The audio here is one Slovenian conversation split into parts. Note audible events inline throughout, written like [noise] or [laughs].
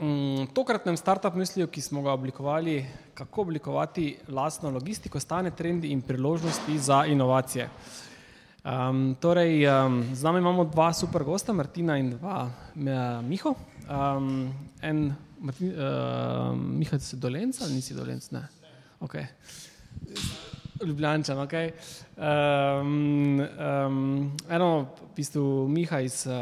mm, tokratnem startup misliju, ki smo ga oblikovali, kako oblikovati lastno logistiko, stane trendi in priložnosti za inovacije. Um, torej, um, z nami imamo dva super gosta, Martina in dva uh, Miho. Um, en, Martin, uh, Miha, si dolenc ali nisi dolenc? Ne. Okay. Ljubljančan, ok. Um, um, eno, v bistvu Miha iz uh,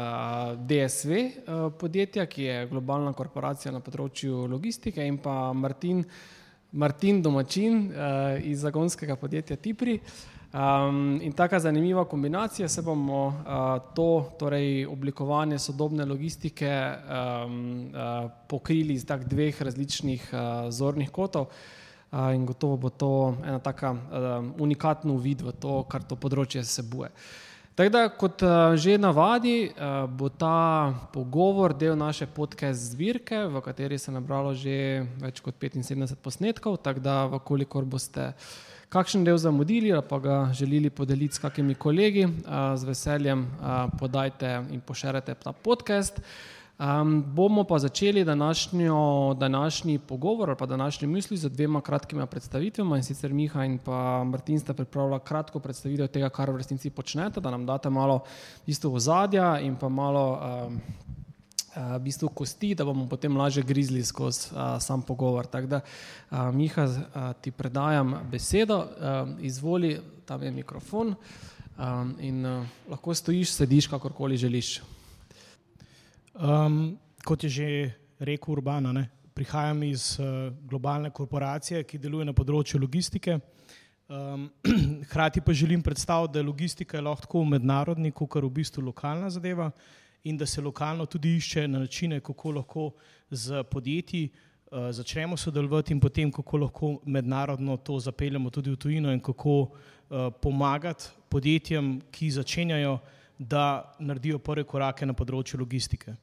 DSV uh, podjetja, ki je globalna korporacija na področju logistike, in pa Martin, Martin Domačin uh, iz zagonskega podjetja Tipri. Um, in taka zanimiva kombinacija se bomo uh, to, torej oblikovanje sodobne logistike, um, uh, pokrili iz tak dveh različnih uh, zornih kotov in gotovo bo to ena taka unikatna uvid v to, kar to področje sebuje. Tako da, kot že navadi, bo ta pogovor del naše podcast zbirke, v kateri se je nabralo že več kot 75 posnetkov, tako da, vkolikor boste kakšen del zamudili ali pa ga želeli podeliti s kakimi kolegi, z veseljem podajte in pošerete ta podcast. Um, bomo pa začeli današnjo, današnji pogovor ali pa današnji misli z dvema kratkima predstavitvama in sicer Miha in pa Martin sta pripravila kratko predstavitev tega, kar v resnici počnete, da nam date malo isto ozadja in pa malo um, uh, bistvo kosti, da bomo potem lažje grizli skozi uh, sam pogovor. Tako da, uh, Miha, uh, ti predajam besedo, uh, izvoli, tam je mikrofon um, in uh, lahko stojiš, sediš, kakorkoli želiš. Um, kot je že rekel Urbana, ne, prihajam iz uh, globalne korporacije, ki deluje na področju logistike. Um, hrati [clears throat] pa želim predstaviti, da je logistika lahko tako mednarodna, kot v bistvu lokalna zadeva, in da se lokalno tudi išče na načine, kako lahko z podjetji uh, začnemo sodelovati, in potem kako lahko mednarodno to zapeljemo tudi v tujino, in kako uh, pomagati podjetjem, ki začenjajo da naredijo prve korake na področju logistike.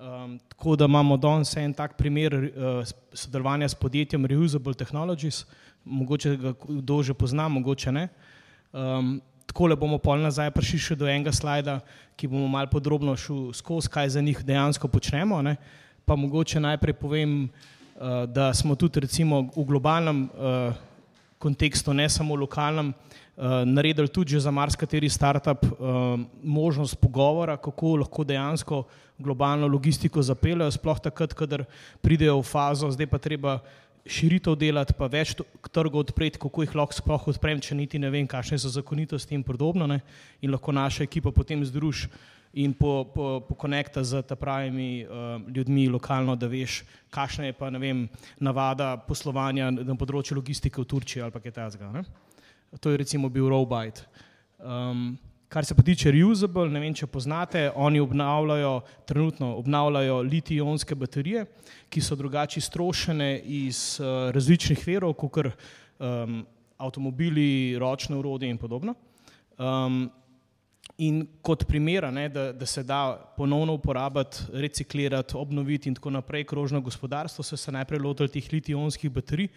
Um, tako da imamo danes en tak primer uh, sodelovanja s podjetjem Reusable Technologies, mogoče ga kdo že pozna, mogoče ne. Um, tako le bomo pol nazaj prišli še do enega slajda, ki bomo malo podrobno šli skozi, kaj za njih dejansko počnemo. Ne. Pa mogoče najprej povem, uh, da smo tudi recimo v globalnem uh, kontekstu, ne samo lokalnem, uh, naredili tudi za marsikateri startup uh, možnost pogovora, kako lahko dejansko globalno logistiko zapeljejo, sploh takrat, kadar pridejo v fazo, zdaj pa treba širitev delati, pa več trgov odpreti, kako jih lahko sploh odprem, če niti ne vem, kakšne so zakonitosti in podobno. Ne? In lahko naša ekipa potem združi in pokonekta po, po z ta pravimi uh, ljudmi lokalno, da veš, kakšna je pa vem, navada poslovanja na področju logistike v Turčiji ali pa kaj takega. To je recimo bil Robite. Um, kar se pa tiče reusable, ne vem, če poznate, oni obnavljajo, trenutno obnavljajo litij-ionske baterije, ki so drugače strošene iz uh, različnih verov, kot um, avtomobili, ročne urode in podobno. Um, in kot primer, da, da se da ponovno uporabiti, reciklirati, obnoviti in tako naprej, krožno gospodarstvo, so se najprej lotili teh litij-ionskih baterij.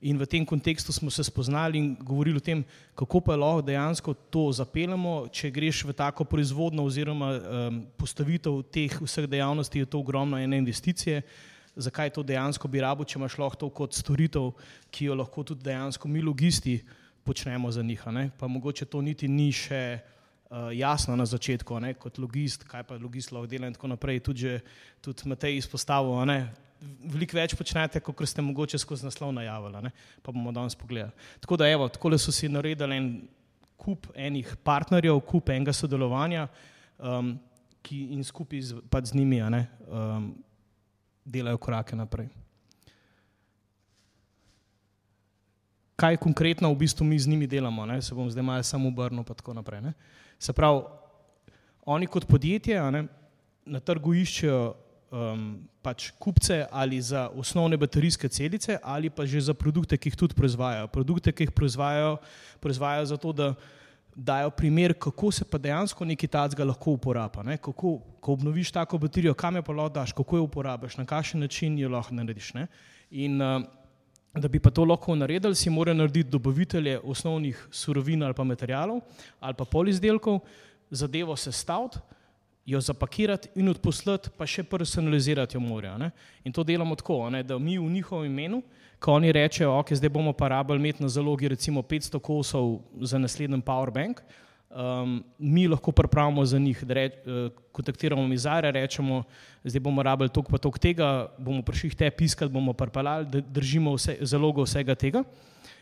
In v tem kontekstu smo se spoznali in govorili o tem, kako pa lahko dejansko to zapeljemo. Če greš v tako proizvodno oziroma um, postavitev teh vseh dejavnosti, je to ogromno ene investicije. Zakaj to dejansko bi rabo, če imaš lahko to kot storitev, ki jo lahko tudi dejansko mi logisti počnemo za njih. Ne? Pa mogoče to niti ni še uh, jasno na začetku, ne? kot logist, kaj pa logist lahko dela in tako naprej. Tudi, tudi Matej izpostavil, veliko več počnete, kot ste mogoče skozi naslov najavili. Pa bomo danes pogledali. Tako da, evo, tako so si naredili en kup enih partnerjev, kup enega sodelovanja, um, ki in skupaj z, z njimi ne, um, delajo korake naprej. Kaj konkretno v bistvu mi z njimi delamo, ne? se bom zdaj malo samo obrnil, pa tako naprej. Ne? Se pravi, oni kot podjetje ne, na trgu iščejo um, pač kupce ali za osnovne baterijske celice, ali pa že za produkte, ki jih tudi proizvajajo. Produkte, ki jih proizvajajo, proizvajajo zato, da dajo primer, kako se pa dejansko neki tacga lahko uporablja. Kako, ko obnoviš tako baterijo, kam jo pa lahko daš, kako jo uporabiš, na kakšen način jo lahko narediš. Ne? In uh, da bi pa to lahko naredili, si mora narediti dobavitelje osnovnih surovin ali pa materijalov ali pa polizdelkov, zadevo sestaviti jo zapakirati in odposlati, pa še personalizirati jo morajo. In to delamo tako, ne, da mi v njihovem imenu, ko oni rečejo, ok, zdaj bomo pa rabili imeti na zalogi recimo 500 kosov za naslednji powerbank, um, mi lahko pripravimo za njih, da reč, uh, kontaktiramo mizare, rečemo, zdaj bomo rabili toliko pa toliko tega, bomo prišli te piskati, bomo pripeljali, da držimo vse, zalogo vsega tega.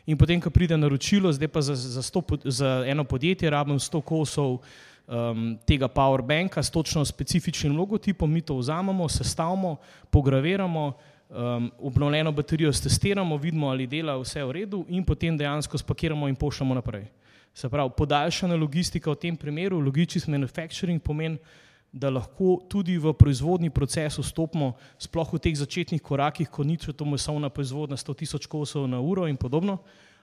In potem, ko pride naročilo, zdaj pa za, za, sto, za eno podjetje rabim 100 kosov, um, tega powerbanka s točno specifičnim logotipom, mi to vzamemo, sestavimo, pograviramo, um, obnovljeno baterijo testiramo, vidimo, ali dela vse v redu, in potem dejansko spakiramo in pošljemo naprej. Se pravi, podaljšana logistika v tem primeru, logistics manufacturing pomeni, da lahko tudi v proizvodni proces vstopimo, sploh v teh začetnih korakih, ko ni to masovna proizvodnja 100 tisoč kosov na uro in podobno,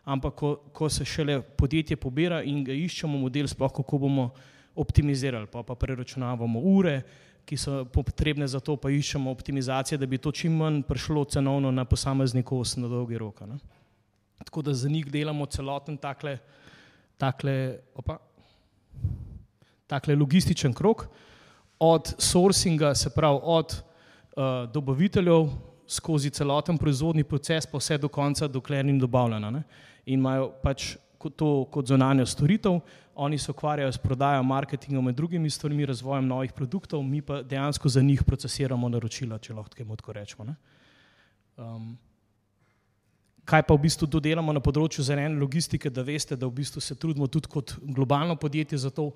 ampak ko, ko se šele podjetje pobira in ga iščemo model, sploh kako bomo optimizirali, pa, pa preračunavamo ure, ki so potrebne za to, pa iščemo optimizacije, da bi to čim manj prišlo cenovno na posamezni kos na dolgi rok. Ne. Tako da za njih delamo celoten takle, takle, opa, takle logističen krok, od sourcinga, se pravi od uh, dobaviteljev skozi celoten proizvodni proces, pa vse do konca, dokler ni dobavljena. In imajo pač to kot zonanjo storitev, oni se ukvarjajo s prodajo, marketingom in drugimi stvarmi, razvojem novih produktov, mi pa dejansko za njih procesiramo naročila, če lahko tako rečemo. Um, kaj pa v bistvu dodelamo na področju zelene logistike, da veste, da v bistvu se trudimo tudi kot globalno podjetje za to,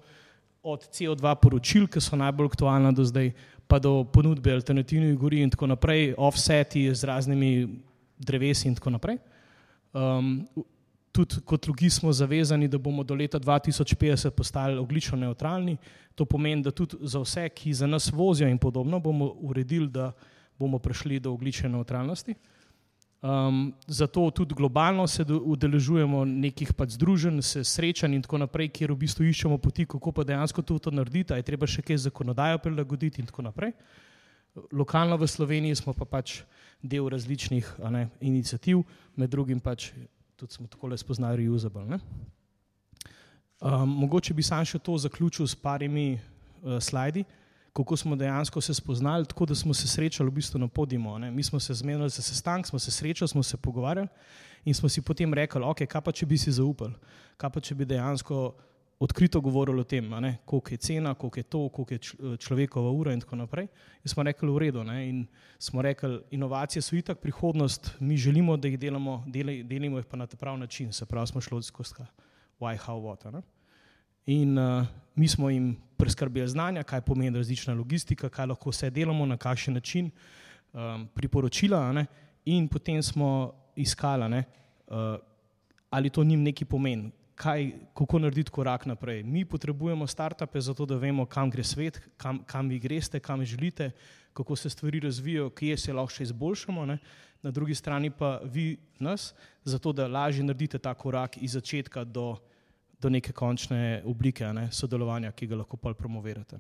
od CO2 poročil, ki so najbolj aktualna do zdaj, pa do ponudbe alternativnih goriv in tako naprej, offseti z raznimi drevesi in tako naprej. Um, tudi kot logi smo zavezani, da bomo do leta 2050 postali oglično neutralni. To pomeni, da tudi za vse, ki za nas vozijo in podobno, bomo uredili, da bomo prišli do oglične neutralnosti. Um, zato tudi globalno se udeležujemo nekih pač združenj, se srečanj in tako naprej, kjer v bistvu iščemo poti, kako pa dejansko to, to narediti, je treba še kaj zakonodajo prilagoditi in tako naprej. Lokalno v Sloveniji smo pa pač del različnih ne, inicijativ, med drugim pač tudi smo tako le spoznali reusable. Um, mogoče bi sam še to zaključil s parimi uh, slajdi, kako smo dejansko se spoznali, tako da smo se srečali v bistvu na podimu. Ne? Mi smo se zmenili za sestank, smo se srečali, smo se pogovarjali in smo si potem rekli, ok, kaj pa če bi si zaupali, kaj pa če bi dejansko odkrito govorili o tem, koliko je cena, koliko je to, koliko je človekova ura in tako naprej. In smo rekli, v redu. Ne? In smo rekli, inovacije so itak prihodnost, mi želimo, da jih delamo, delimo jih pa na ta prav način, se pravi, smo šli skozi why, how, what. Ne? In uh, mi smo jim preskrbeli znanja, kaj pomeni različna logistika, kaj lahko vse delamo, na kakšen način, um, priporočila. Ne? In potem smo iskali, uh, ali to njim neki pomen, kaj, kako narediti korak naprej. Mi potrebujemo startupe, zato da vemo, kam gre svet, kam, kam vi greste, kam želite, kako se stvari razvijajo, kje se lahko še izboljšamo. Ne? Na drugi strani pa vi nas, zato da lažje naredite ta korak iz začetka do, do neke končne oblike ne? sodelovanja, ki ga lahko pol promovirate.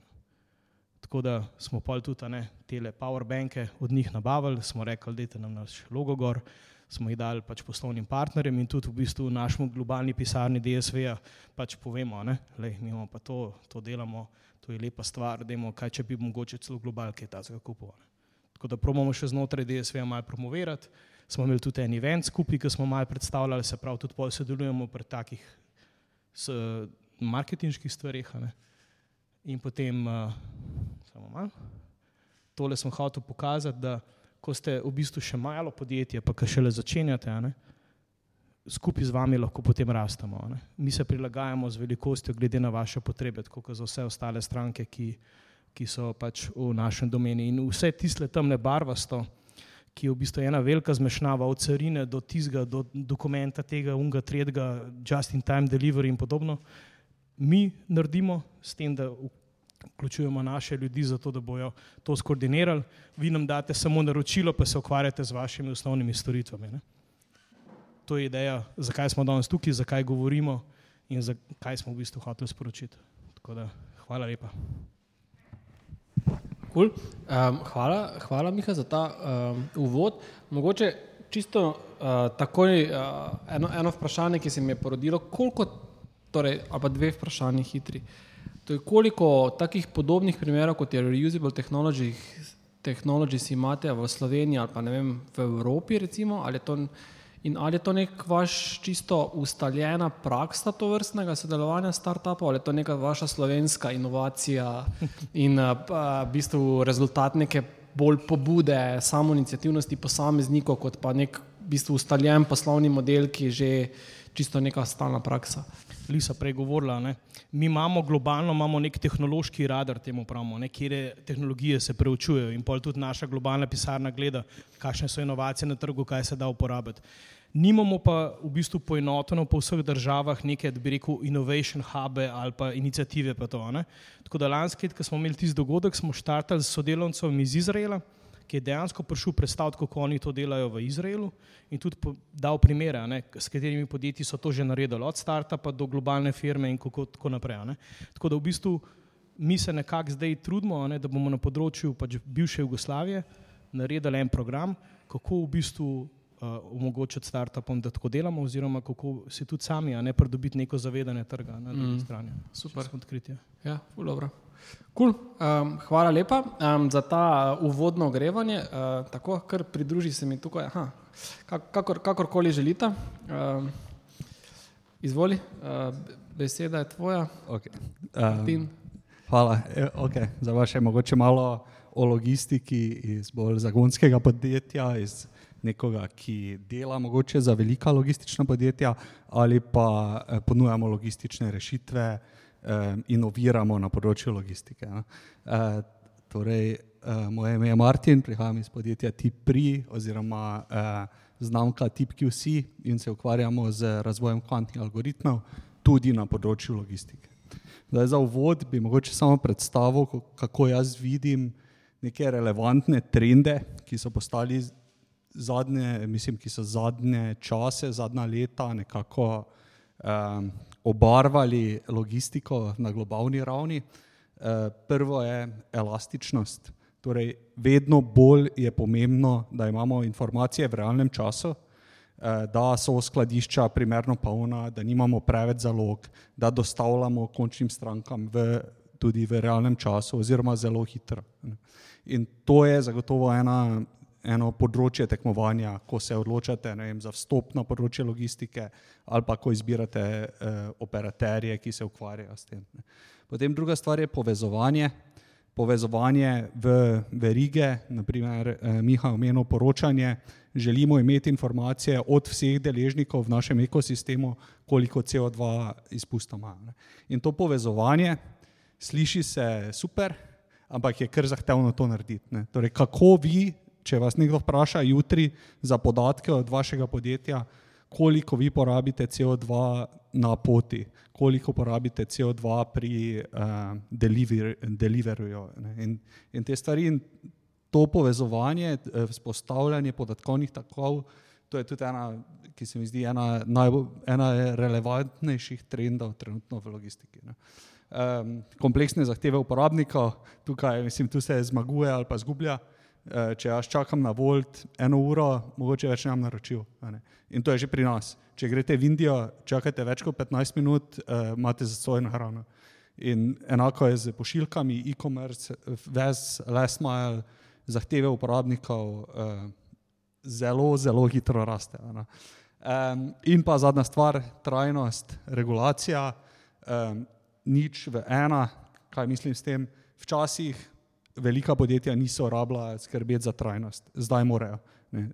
Tako da smo pol tudi te powerbanke od njih nabavili, smo rekli, da je nam naš logo gor smo jih dali pač poslovnim partnerjem in tudi v bistvu v našem globalni pisarni DSV-ja pač povemo, da imamo pa to, to delamo, to je lepa stvar, da imamo kaj, če bi mogoče celo globalke ta zga kupovali. Tako da probamo še znotraj DSV-ja malo promovirati. Smo imeli tudi en event skupaj, ki smo malo predstavljali, se pravi, tudi sodelujemo pri takih s, marketinških stvarih. In potem, uh, samo malo, tole sem hotel pokazati, da ko ste v bistvu še malo podjetje, pa ki šele začenjate, ne, skupaj z vami lahko potem rastemo. Ne. Mi se prilagajamo z velikostjo, glede na vaše potrebe, tako kot za vse ostale stranke, ki, ki so pač v našem domeni. In vse tiste temne barvasto, ki je v bistvu ena velika zmešnjava od carine do tizga, do dokumenta tega, unga, tretjega, just in time delivery in podobno, mi naredimo s tem, da vključujemo naše ljudi, zato da bojo to skoordinirali. Vi nam date samo naročilo, pa se ukvarjate z vašimi osnovnimi storitvami. Ne? To je ideja, zakaj smo danes tukaj, zakaj govorimo in zakaj smo v bistvu hoteli sporočiti. Da, hvala lepa. Cool. Um, hvala, hvala Miha, za ta um, uvod. Mogoče čisto uh, takoj uh, eno, eno vprašanje, ki se mi je porodilo, koliko, torej, pa dve vprašanje hitri. To je koliko takih podobnih primerov, kot je reusable technology, technologies imate v Sloveniji ali pa ne vem, v Evropi recimo, ali je to, in ali je to nek vaš čisto ustaljena praksa to vrstnega sodelovanja startupov, ali je to neka vaša slovenska inovacija [laughs] in uh, v bistvu rezultat neke bolj pobude, samo inicijativnosti posameznikov, kot pa nek v bistvu ustaljen poslovni model, ki je že čisto neka stalna praksa. Lisa prej govorila, ne? mi imamo globalno imamo nek tehnološki radar, temu pravimo, kje tehnologije se preučujejo in pol tudi naša globalna pisarna gleda, kakšne so inovacije na trgu, kaj se da uporabiti. Nimamo pa v bistvu poenoteno po vseh državah neke, bi rekel, innovation hube ali pa inicijative. Pa to, Tako da lanski, ko smo imeli tisti dogodek, smo štartali s sodelovcem iz Izraela, ki je dejansko prišel predstaviti, kako oni to delajo v Izraelu in tudi dal primere, ne, s katerimi podjetji so to že naredili, od startupa do globalne firme in kako, tako naprej. Ne. Tako da v bistvu mi se nekako zdaj trudimo, ne, da bomo na področju pač bivše Jugoslavije naredili en program, kako v bistvu uh, omogočiti startupom, da tako delamo, oziroma kako si tudi sami, a ne pridobiti neko zavedanje trga na drugi mm. strani. Super. Odkritje. Ja, dobro. Cool. Um, hvala lepa um, za ta uh, uvodno ogrevanje. Uh, tako, kar pridruži se mi tukaj, aha, kakor, kakorkoli želite. Um, izvoli, uh, beseda je tvoja. Okay. Um, hvala. E, okay. Za vaše mogoče malo o logistiki iz bolj zagonskega podjetja. Iz nekoga, ki dela mogoče za velika logistična podjetja ali pa eh, ponujamo logistične rešitve, eh, inoviramo na področju logistike. Eh, torej, moje ime je Martin, prihajam iz podjetja TIP-3 oziroma znamka TIP-QC in se ukvarjamo z razvojem kvantnih algoritmov tudi na področju logistike. Zdaj, za uvod bi mogoče samo predstavil, kako jaz vidim neke relevantne trende, ki so postali zadnje, mislim, ki so zadnje čase, zadnja leta nekako um, obarvali logistiko na globalni ravni. Uh, prvo je elastičnost. Torej, vedno bolj je pomembno, da imamo informacije v realnem času, da so skladišča primerno polna, da nimamo preveč zalog, da dostavljamo končnim strankam v, tudi v realnem času, oziroma zelo hitro. In to je zagotovo ena eno področje tekmovanja, ko se odločate vem, za vstop na področje logistike ali pa ko izbirate eh, operaterje, ki se ukvarjajo s tem. Ne. Potem druga stvar je povezovanje. Povezovanje v verige, naprimer, eh, Miha omenil poročanje, želimo imeti informacije od vseh deležnikov v našem ekosistemu, koliko CO2 izpustimo. In to povezovanje sliši se super, ampak je kar zahtevno to narediti. Torej, kako vi če vas nekdo vpraša jutri za podatke od vašega podjetja, koliko vi porabite CO2 na poti, koliko porabite CO2 pri uh, deliveryju in, in te stvari in to povezovanje, vzpostavljanje podatkovnih takov, to je tudi ena, ki se mi zdi ena, najbolj, ena relevantnejših trendov trenutno v logistiki. Ne. Um, kompleksne zahteve uporabnikov, tukaj mislim, tu se zmaguje ali pa zgublja. Eh, če jaz čakam na Volt eno uro, mogoče več bom naročil. In to je že pri nas. Če greste v Indijo, čakate več kot 15 minut, uh, imate za svojo hrano. In enako je z pošiljkami, e-commerce, ves, last mile, zahteve uporabnikov uh, zelo, zelo hitro raste. Um, in pa zadnja stvar, trajnost, regulacija, um, nič v ena, kaj mislim s tem. Včasih velika podjetja niso rabila skrbeti za trajnost, zdaj morajo. Ne.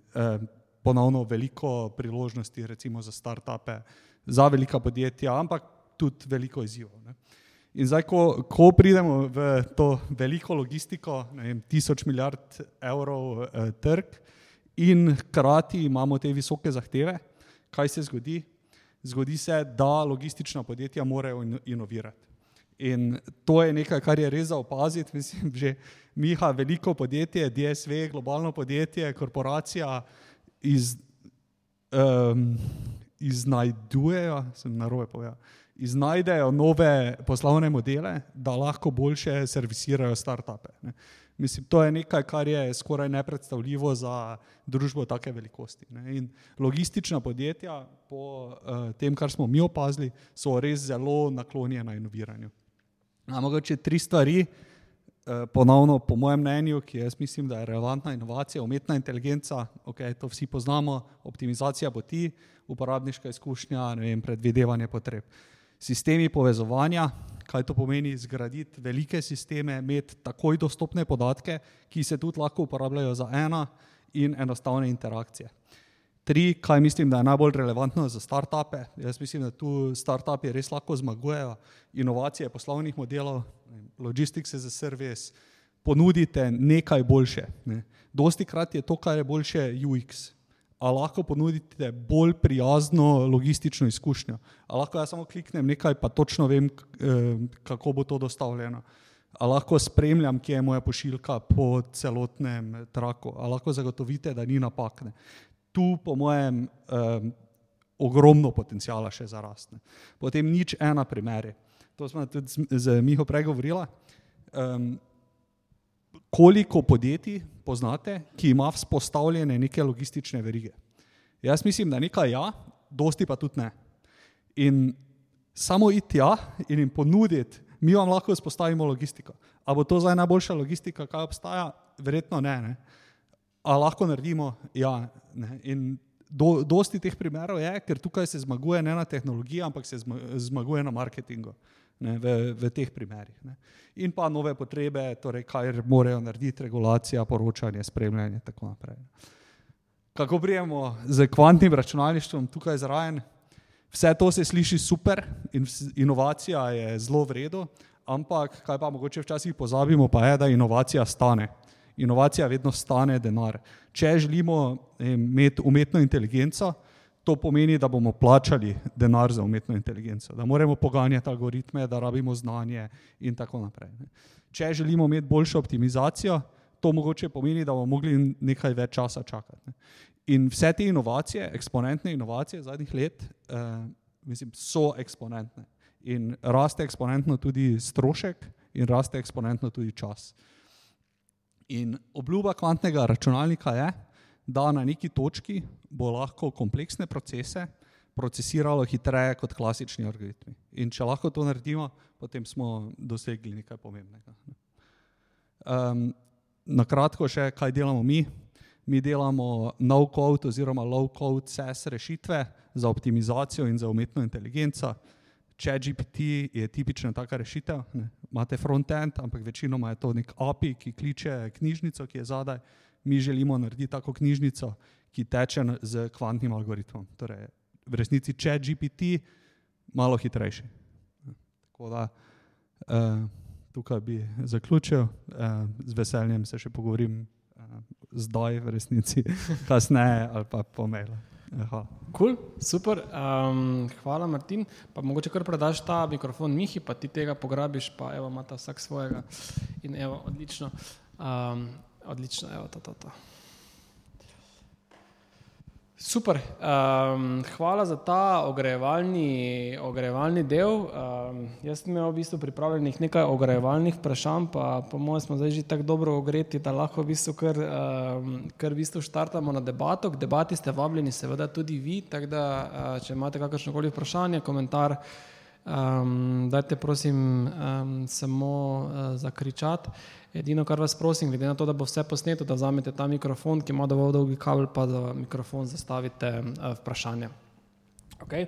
Ponovno veliko priložnosti, recimo za start-upe, za velika podjetja, ampak tudi veliko izzivov. In zdaj, ko, ko pridemo v to veliko logistiko, ne vem, tisoč milijard evrov eh, trg in hkrati imamo te visoke zahteve, kaj se zgodi? Zgodi se, da logistična podjetja morajo inovirati. In to je nekaj, kar je res za opaziti. [laughs] Mislim, že Miha, veliko podjetje, DSV, globalno podjetje, korporacija iz, um, iznajdujejo, sem na robe povedal, iznajdejo nove poslovne modele, da lahko boljše servisirajo startupe. Ne. Mislim, to je nekaj, kar je skoraj nepredstavljivo za družbo take velikosti. Ne. In logistična podjetja, po uh, tem, kar smo mi opazili, so res zelo naklonjena inoviranju. Mogoče tri stvari, uh, ponovno, po mojem mnenju, ki jaz mislim, da je relevantna inovacija, umetna inteligenca, okay, to vsi poznamo, optimizacija poti, uporabniška izkušnja, vem, predvidevanje potreb. Sistemi povezovanja, kaj to pomeni, zgraditi velike sisteme, imeti takoj dostopne podatke, ki se tudi lahko uporabljajo za ena in enostavne interakcije. Tri, kaj mislim, da je najbolj relevantno za startupe. Jaz mislim, da tu startupi res lahko zmagujejo. Inovacije poslovnih modelov, logistics as a service, ponudite nekaj boljše. Ne. Dosti krat je to, kar je boljše, UX. A lahko ponudite bolj prijazno logistično izkušnjo. A lahko jaz samo kliknem nekaj, pa točno vem, eh, kako bo to dostavljeno. A lahko spremljam, kje je moja pošiljka po celotnem traku. A lahko zagotovite, da ni napakne tu, po mojem, um, ogromno potencijala še za rast. Potem nič ena primeri. To smo tudi z, z Miho pregovorila. Um, koliko podjetij poznate, ki ima vzpostavljene neke logistične verige? Jaz mislim, da nekaj ja, dosti pa tudi ne. In samo iti tja in jim ponuditi, mi vam lahko vzpostavimo logistiko. A bo to zdaj najboljša logistika, kaj obstaja? Verjetno ne. ne. A lahko naredimo? Ja. Ne. In do, dosti teh primerov je, ker tukaj se zmaguje ne na tehnologiji, ampak se zmaguje na marketingu. Ne, v, v teh primerih. Ne. In pa nove potrebe, torej kaj morajo narediti, regulacija, poročanje, spremljanje in tako naprej. Kako prijemo z kvantnim računalništvom tukaj zraven? Vse to se sliši super in inovacija je zelo vredno, ampak kaj pa mogoče včasih pozabimo, pa je, da inovacija stane inovacija vedno stane denar. Če želimo imeti umetno inteligenco, to pomeni, da bomo plačali denar za umetno inteligenco, da moramo poganjati algoritme, da rabimo znanje in tako naprej. Če želimo imeti boljšo optimizacijo, to mogoče pomeni, da bomo mogli nekaj več časa čakati. In vse te inovacije, eksponentne inovacije zadnjih let, eh, mislim, so eksponentne. In raste eksponentno tudi strošek, in raste eksponentno tudi čas. In obljuba kvantnega računalnika je, da na neki točki bo lahko kompleksne procese procesiralo hitreje kot klasični algoritmi. In če lahko to naredimo, potem smo dosegli nekaj pomembnega. Um, na kratko še, kaj delamo mi. Mi delamo no-code oziroma low-code SES rešitve za optimizacijo in za umetno inteligenco. ChatGPT je tipična taka rešitev. Ne. Imate front-end, ampak večinoma je to nek API, ki kliče knjižnico, ki je zadaj. Mi želimo narediti tako knjižnico, ki teče z kvantnim algoritmom. Torej, v resnici ChatGPT malo hitrejši. Tako da uh, tukaj bi zaključil, uh, z veseljem se še pogovorim uh, zdaj, v resnici, [laughs] kasneje ali pa po mailu. Hvala. Cool, super, um, hvala Martin. Pa mogoče kar predaš ta mikrofon Mihi, pa ti tega pograbiš, pa evo, ima ta vsak svojega. In evo, odlično, um, odlično, evo, to, to, to. Super, um, hvala za ta ogrejevalni, ogrejevalni del. Um, jaz sem imel v bistvu pripravljenih nekaj ogrejevalnih vprašanj, pa po mojem smo zdaj že tako dobro ogreti, da lahko v bistvu kar, um, kar v bistvu štartamo na debato. K debati ste vabljeni seveda tudi vi, tako da uh, če imate kakršno koli vprašanje, komentar, um, dajte prosim um, samo uh, zakričati. Edino, kar vas prosim, glede na to, da bo vse posneto, da vzamete ta mikrofon, ki ima dovolj dolgi kabel, pa da mikrofon zastavite uh, vprašanje. Okay.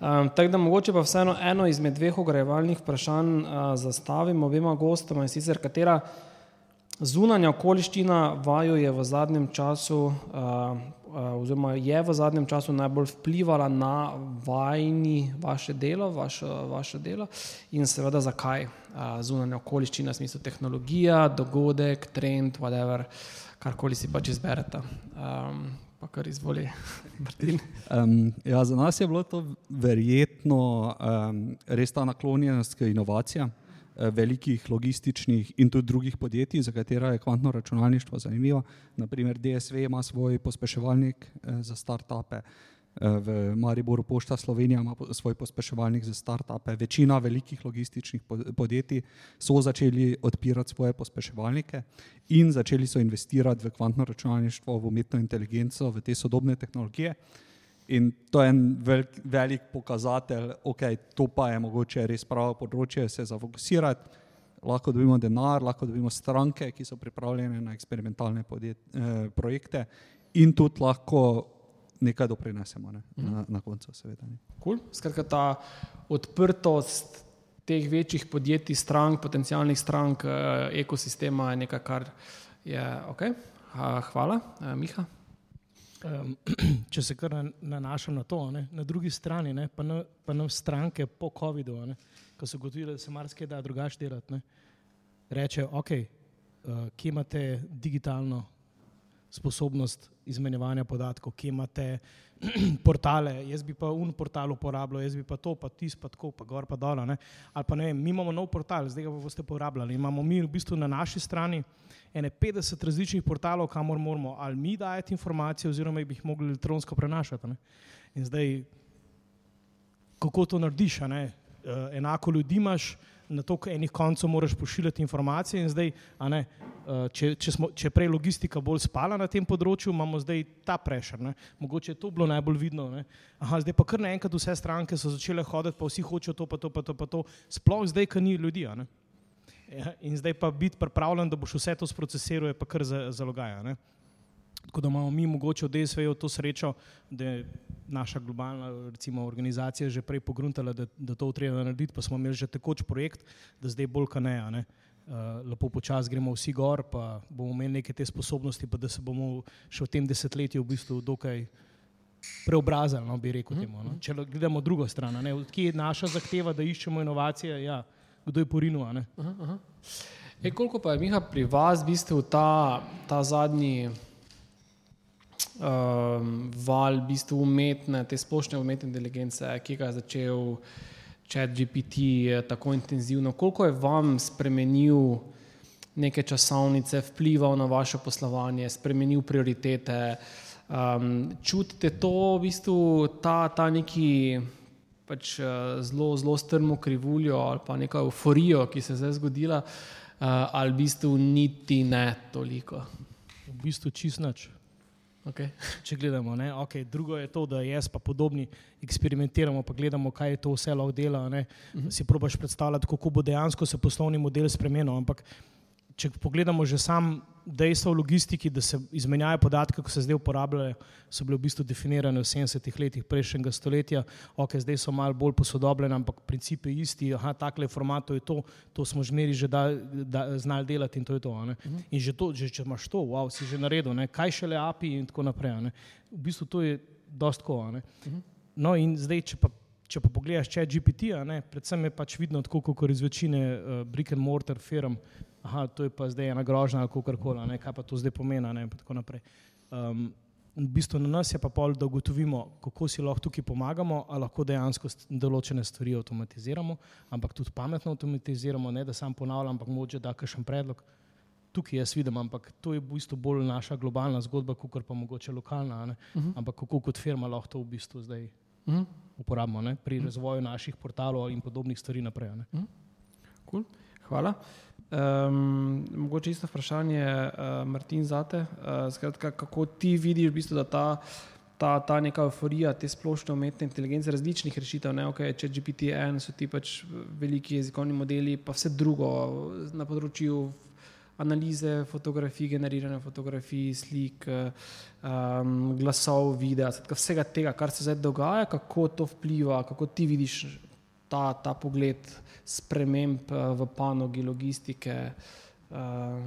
Um, tako da mogoče pa vseeno eno izmed dveh ogrejevalnih vprašanj uh, zastavimo obema gostoma in sicer katera zunanja okoliščina vaju je v zadnjem času uh, Eh, oziroma je v zadnjem času najbolj vplivala na vajni vaše delo, vaše, vaše delo in seveda zakaj eh, zunanje okoliščine, v smislu tehnologija, dogodek, trend, whatever, karkoli si pač izberete. Um, pa kar izvoli. [laughs] um, ja, za nas je bilo to verjetno um, res ta naklonjenost k inovacijam. Eh, velikih logističnih in tudi drugih podjetij, za katera je kvantno računalništvo zanimivo. Naprimer, DSV ima svoj pospeševalnik eh, za start-upe, eh, v Mariboru Pošta Slovenija ima svoj pospeševalnik za start-upe. Večina velikih logističnih podjetij so začeli odpirati svoje pospeševalnike in začeli so investirati v kvantno računalništvo, v umetno inteligenco, v te sodobne tehnologije. In to je en velik, velik pokazatelj, da okay, to pa je mogoče res pravo področje, se zafokusirati. Lahko dobimo denar, lahko dobimo stranke, ki so pripravljene na eksperimentalne podjet, eh, projekte, in tudi lahko nekaj doprinesemo ne, mhm. na, na koncu, seveda. Cool. Skratka, ta odprtost teh večjih podjetij, strank, potencijalnih strank, eh, ekosistema je nekaj, kar je ok. Hvala, eh, Miha. Um, [clears throat] če se kar nanašam na to, ne, na drugi strani, ne, pa, na, pa na stranke po COVID-u, ko so gotovili, da se marsikaj da drugače delati, ne, reče, ok, uh, kje imate digitalno sposobnost izmenjevanja podatkov, kje imate [clears throat] portale, jaz bi pa un portal uporabljal, jaz bi pa to, pa tis, pa tako, pa gor, pa dol. Ali pa ne, mi imamo nov portal, zdaj ga boste uporabljali. Imamo mi v bistvu na naši strani ene 50 različnih portalov, kamor moramo ali mi dajati informacije, oziroma jih bi mogli elektronsko prenašati. Ne? In zdaj, kako to narediš? Uh, enako ljudi imaš na to, da enih koncev moraš pošiljati informacije. Zdaj, ne, eh, če, če, smo, če prej logistika bolj spala na tem področju, imamo zdaj ta prešer. Ne. Mogoče je to bilo najbolj vidno. Aha, zdaj pa kar naenkrat vse stranke so začele hoditi, pa vsi hočejo to, pa to, pa to, pa to. sploh zdaj, ki ni ljudi. Ja, in zdaj pa biti pripravljen, da boš vse to sprocesiral, je pa kar zalogaja. Za Tako da imamo mi mogoče v DSV-ju to srečo, da je naša globalna recimo, organizacija že prej pogruntala, da, da to treba narediti, pa smo imeli že tekoč projekt, da zdaj bolj kaneja. Ne? Uh, lepo počasi gremo vsi gor, pa bomo imeli neke te sposobnosti, pa da se bomo še v tem desetletju v bistvu dokaj preobrazili, no, bi rekel mhm, -huh. temu. No? Mhm. Če gledamo drugo stran, odkje je naša zahteva, da iščemo inovacije, ja, kdo je -huh, uh -huh. e, koliko pa je Miha pri vas, v bistvu ta, ta zadnji um, val v bistvu umetne, te splošne umetne inteligence, ki ga je začel čat GPT tako intenzivno. Koliko je vam spremenil neke časovnice, vplival na vaše poslovanje, spremenil prioritete? Um, čutite to, v bistvu, ta, ta neki pač, uh, zelo, zelo strmo krivuljo ali pa neko euforijo, ki se je zdaj zgodila, uh, ali v bistvu niti ne toliko? V bistvu čist noč. Okay. Če gledamo, okay, drugo je to, da jaz pa podobni eksperimentiramo, pa gledamo, kaj je to vse lahko dela. Uh mhm. -huh. Si probaš predstavljati, kako bo dejansko se poslovni model spremenil. Ampak če pogledamo že sam dejstvo v logistiki, da se izmenjajo podatke, ko se zdaj uporabljajo, so bile v bistvu definirane v 70-ih letih prejšnjega stoletja, ok, zdaj so malo bolj posodobljene, ampak principi isti, aha, takle formato je to, to smo že meri že da, da, znali delati in to je to. Uh -huh. In že to, že, če imaš to, wow, si že naredil, ne? kaj šele API in tako naprej. Ne? V bistvu to je dost ko. Uh -huh. No in zdaj, če pa Če pa pogledaš, če je GPT, predvsem je pač vidno, tako kot iz večine uh, brick and mortar firm, aha, to je pa zdaj ena grožnja ali kako koli, kaj pa to zdaj pomeni. Ne, um, v bistvu na nas je pa pol, da ugotovimo, kako si lahko tukaj pomagamo, ali lahko dejansko določene stvari avtomatiziramo, ampak tudi pametno avtomatiziramo, ne da sam ponavljam, ampak moče da kakšen predlog. Tukaj jaz vidim, ampak to je v bistvu bolj naša globalna zgodba, kot pa mogoče lokalna. Uh mhm. -huh. Ampak kako kot firma lahko to v bistvu zdaj uh mhm. -huh. uporabimo ne? pri uh mhm. -huh. razvoju naših portalov in podobnih stvari naprej. Uh -huh. cool. Hvala. Um, mogoče isto vprašanje, uh, Martin, za te. Uh, skratka, kako ti vidiš, v bistvu, da ta, ta, ta neka euforija, te splošne umetne inteligence, različnih rešitev, ne ok, če GPT-1 so ti pač veliki jezikovni modeli, pa vse drugo na področju analize fotografij, generiranja fotografij, slik, um, glasov, videa, skratka, vsega tega, kar se zdaj dogaja, kako to vpliva, kako ti vidiš ta, ta pogled sprememb uh, v panogi logistike. Uh.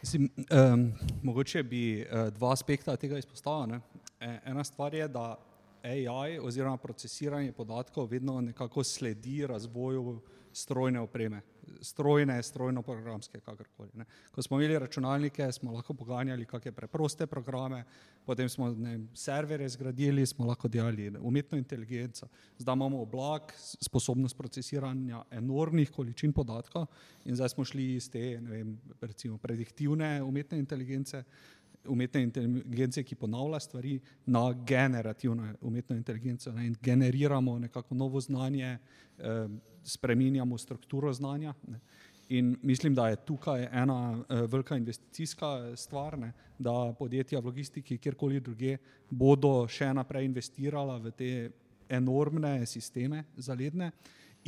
Mislim, um, mogoče bi uh, dva aspekta tega izpostavil. E, ena stvar je, da AI oziroma procesiranje podatkov vedno nekako sledi razvoju strojne opreme, strojne, strojno-programske, kakorkoli. Ne. Ko smo imeli računalnike, smo lahko poganjali kakšne preproste programe, potem smo ne, servere zgradili, smo lahko delali umetno inteligenco. Zdaj imamo oblak, sposobnost procesiranja enormnih količin podatkov in zdaj smo šli iz te, ne vem, recimo prediktivne umetne inteligence, umetne inteligence, ki ponavlja stvari, na generativno umetno inteligenco ne, in generiramo nekako novo znanje, eh, spreminjamo strukturo znanja. Ne. In mislim, da je tukaj ena uh, velika investicijska stvar, ne, da podjetja v logistiki, kjerkoli druge, bodo še naprej investirala v te enormne sisteme zaledne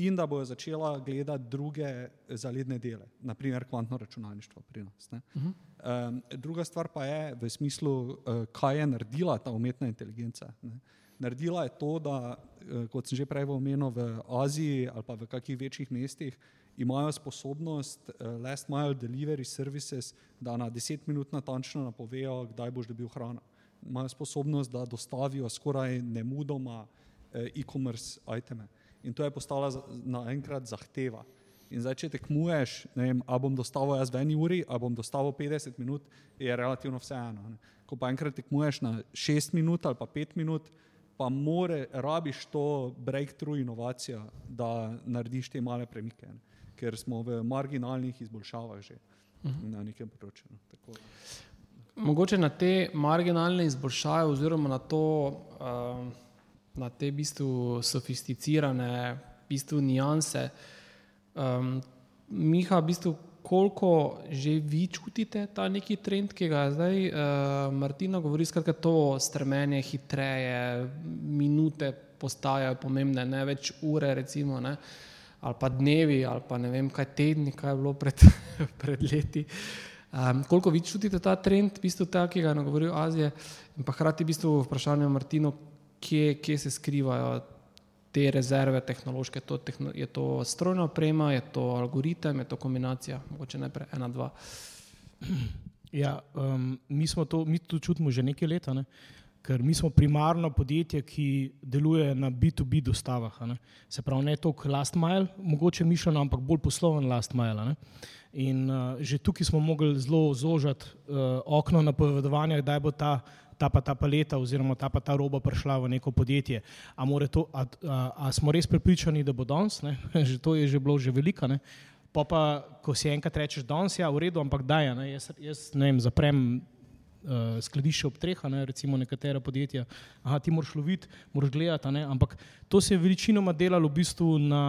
in da bodo začela gledati druge zaledne dele, naprimer kvantno računalništvo pri nas. Uh -huh. um, druga stvar pa je v smislu, uh, kaj je naredila ta umetna inteligenca. Ne. Naredila je to, da, uh, kot sem že prej omenil, v Aziji ali pa v kakih večjih mestih, imajo sposobnost uh, last mile delivery services, da na deset minut natančno napovejo, kdaj boš dobil hrano. Imajo sposobnost, da dostavijo skoraj nemudoma uh, e-commerce iteme. In to je postala naenkrat zahteva. In zdaj, če tekmuješ, ne vem, a bom dostavil jaz v eni uri, a bom dostavil 50 minut, je relativno vseeno. Ne. Ko pa enkrat tekmuješ na 6 minut ali pa 5 minut, pa more, rabiš to breakthrough inovacijo, da narediš te male premike. Ne ker smo v marginalnih izboljšavah že uh -huh. na nekem področju. No. Mogoče na te marginalne izboljšave, oziroma na, to, uh, na te v bistvu sofisticirane v bistvu nianse, um, Miha, v bistvu, koliko že vi čutite ta neki trend, ki ga zdaj uh, Martina govori, skratka, to strmenje hitreje, minute postajajo pomembne, ne več ure, recimo. Ne? Ali pa dnevi, ali pa ne vem, kaj tedni, kaj je bilo pred, [laughs] pred leti. Um, koliko vi čutite ta trend, v bistvu ta, ki ga je nagovoril Azije, in pa hkrati v bistvu vprašanje Martino, kje, kje se skrivajo te rezerve tehnološke, to tehno, je to strojna oprema, je to algoritem, je to kombinacija, mogoče najprej ena, dva. Ja, um, mi to, mi to čutimo že nekaj let. Ne? Ker mi smo primarno podjetje, ki deluje na B2B dostavah. Ne. Se pravi, ne toliko last mile, mogoče mišljeno, ampak bolj posloven last mile. In uh, že tukaj smo mogli zelo zožati uh, okno napovedovanja, kdaj bo ta, ta pa ta paleta oziroma ta pa ta roba prišla v neko podjetje. A, to, a, a, a smo res pripričani, da bo danes, [laughs] že to je že bilo že velika. Ne. Pa pa, ko si enkrat rečeš danes, ja, v redu, ampak daj, ne, jaz, jaz ne vem, zaprem uh, skladišče ob treh, ne, recimo nekatera podjetja. Aha, ti moraš loviti, moraš gledati, ne, ampak to se je večinoma delalo v bistvu na,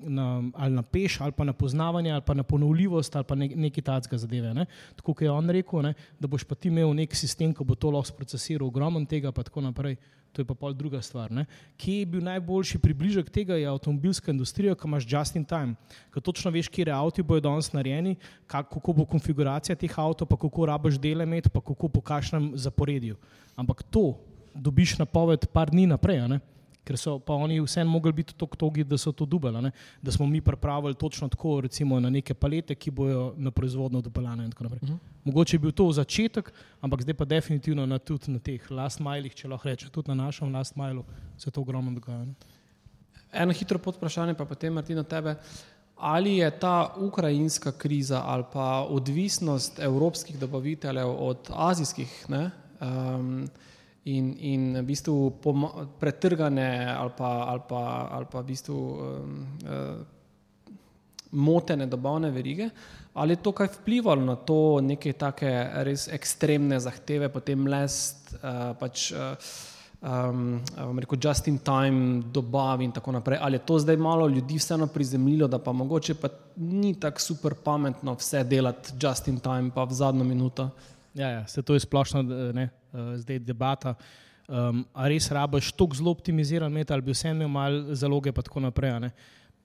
na, ali na peš, ali pa na poznavanje, ali pa na ponovljivost, ali pa ne, neki tacka zadeve. Ne. Tako kot je on rekel, ne, da boš pa ti imel nek sistem, ki bo to lahko procesiral, ogromno tega, pa tako naprej to je pa pol druga stvar. Ne? Kje je bil najboljši približek tega, je avtomobilska industrija, ki imaš just in time, ki točno veš, kje avto bojo danes narejeni, kako bo konfiguracija teh avtomobilov, pa kako rabaš dele imeti, pa kako po kažem zaporedju. Ampak to dobiš napoved par dni naprej ker so pa oni vseeno mogli biti tako togi, da so to dubali, da smo mi pripravili točno tako, recimo na neke palete, ki bojo na proizvodno dopeljane. Uh mhm. -huh. Mogoče je bil to začetek, ampak zdaj pa definitivno na, tudi na teh last milih, če lahko rečem, tudi na našem last milu se to ogromno dogaja. Ne? Eno hitro podprašanje, pa potem Martina tebe. Ali je ta ukrajinska kriza ali pa odvisnost evropskih dobaviteljev od azijskih ne, um, in, in v bistvu pretrgane ali pa, ali pa, ali pa v bistvu um, uh, motene dobavne verige, ali je to kaj vplivalo na to neke take res ekstremne zahteve, potem lest, uh, pač, uh, um, rekel, just in time dobav in tako naprej, ali je to zdaj malo ljudi vseeno prizemljilo, da pa mogoče pa ni tako super pametno vse delati just in time, pa v zadnjo minuto. Ja, ja, se to je splošno, ne, uh, zdaj debata. Um, a res rabiš tako zelo optimiziran met, ali bi vse imel malo zaloge, pa tako naprej.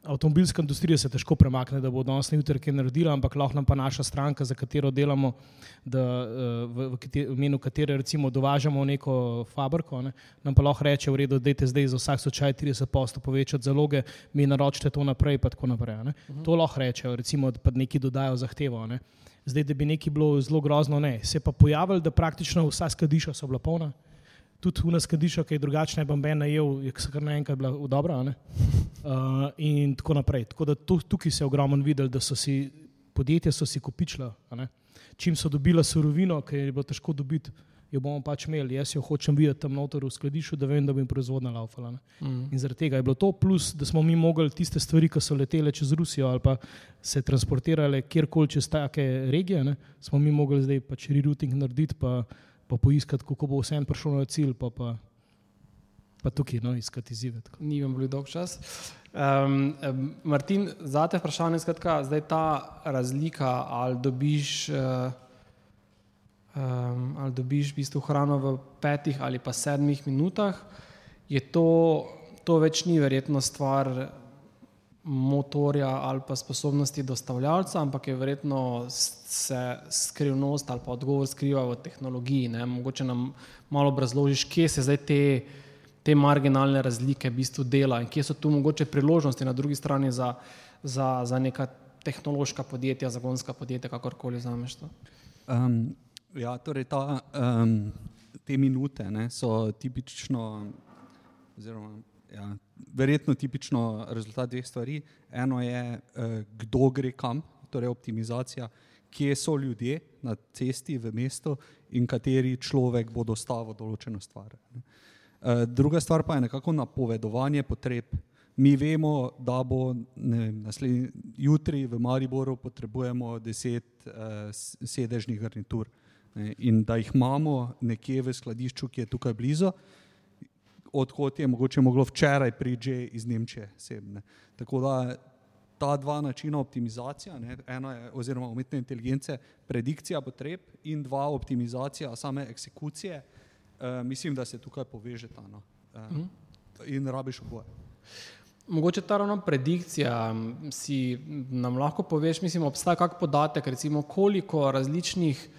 Avtomobilska industrija se težko premakne, da bo danes jutri kaj naredila, ampak lahko nam pa naša stranka, za katero delamo, da, v, v, v imenu katere recimo dovažamo neko fabriko, ne, nam pa lahko reče, v redu, dajte zdaj za vsak slučaj 30% povečati zaloge, mi naročite to naprej, pa tako naprej. Uh -huh. To lahko rečejo, recimo, da neki dodajo zahtevo. Ne. Zdaj, da bi nekaj bilo zelo grozno, ne. Se pa pojavili, da praktično vsa skladišča so bila polna. tudi v nas kadiša, ki je drugačna, bom ben najel, je kar naenkrat bila v dobro. Uh, [laughs] in tako naprej. Tako da to, tukaj se je ogromno videl, da so si podjetja so si kopičila. Čim so dobila surovino, ki je bilo težko dobiti, jo bomo pač imeli. Jaz jo hočem videti tam noter v skladišču, da vem, da bi proizvodna laufala. Mm. In zaradi tega je bilo to, plus da smo mi mogli tiste stvari, ki so letele čez Rusijo ali pa se transportirale kjerkoli čez take regije, ne, smo mi mogli zdaj pač rerouting narediti, pa, pa poiskati, kako bo vse en prišel na cilj. Pa, pa, Pa tukaj, no, iskati izzive. Ni vam bil dolg čas. Um, Martin, za te vprašanje, skratka, zdaj ta razlika, ali dobiš uh, um, ali dobiš v bistvu hrano v petih ali pa sedmih minutah, je to, to več ni verjetno stvar motorja ali pa sposobnosti dostavljalca, ampak je verjetno se skrivnost ali pa odgovor skriva v tehnologiji. Ne? Mogoče nam malo obrazložiš, kje se zdaj te, te marginalne razlike v bistvu dela in kje so tu mogoče priložnosti na drugi strani za, za, za neka tehnološka podjetja, zagonska podjetja, kakorkoli to. Um, Ja, torej ta, um, te minute ne, so tipično, oziroma ja, verjetno tipično rezultat dveh stvari. Eno je, uh, kdo gre kam, torej optimizacija, kje so ljudje na cesti v mestu in kateri človek bo dostavil določeno stvar. Uh, druga stvar pa je nekako napovedovanje potreb. Mi vemo, da bo vem, jutri v Mariboru potrebujemo deset uh, sedežnih garnitur. Uh, in da jih imamo nekje v skladišču, ki je tukaj blizu, odkot je mogoče moglo včeraj priti iz Nemčije. Sebne. Tako da ta dva načina optimizacije, ne, eno je oziroma umetne inteligence, predikcija potreb in dva optimizacija same eksekucije, eh, mislim, da se tukaj povežeta no. eh, mm. in rabiš oboje. Mogoče ta ravno predikcija, si nam lahko poveš, mislim, obstaja kak podatek, recimo koliko različnih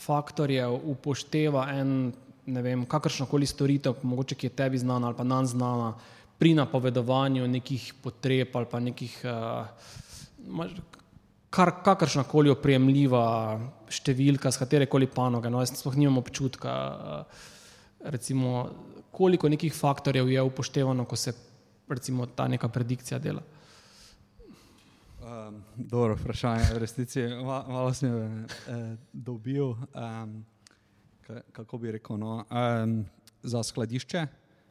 faktorjev upošteva en, ne vem, kakršno koli storitev, mogoče ki je tebi znana ali pa nam znana, pri napovedovanju nekih potreb ali pa nekih, uh, kar, kakršna koli opremljiva številka z katere koli panoge. No, jaz sploh nimam občutka, uh, recimo, koliko nekih faktorjev je upoštevano, ko se recimo ta neka predikcija dela. Um, dobro, vprašanje, v resnici malo, malo sem eh, dobil, um, kako bi rekel. No, um, za skladišče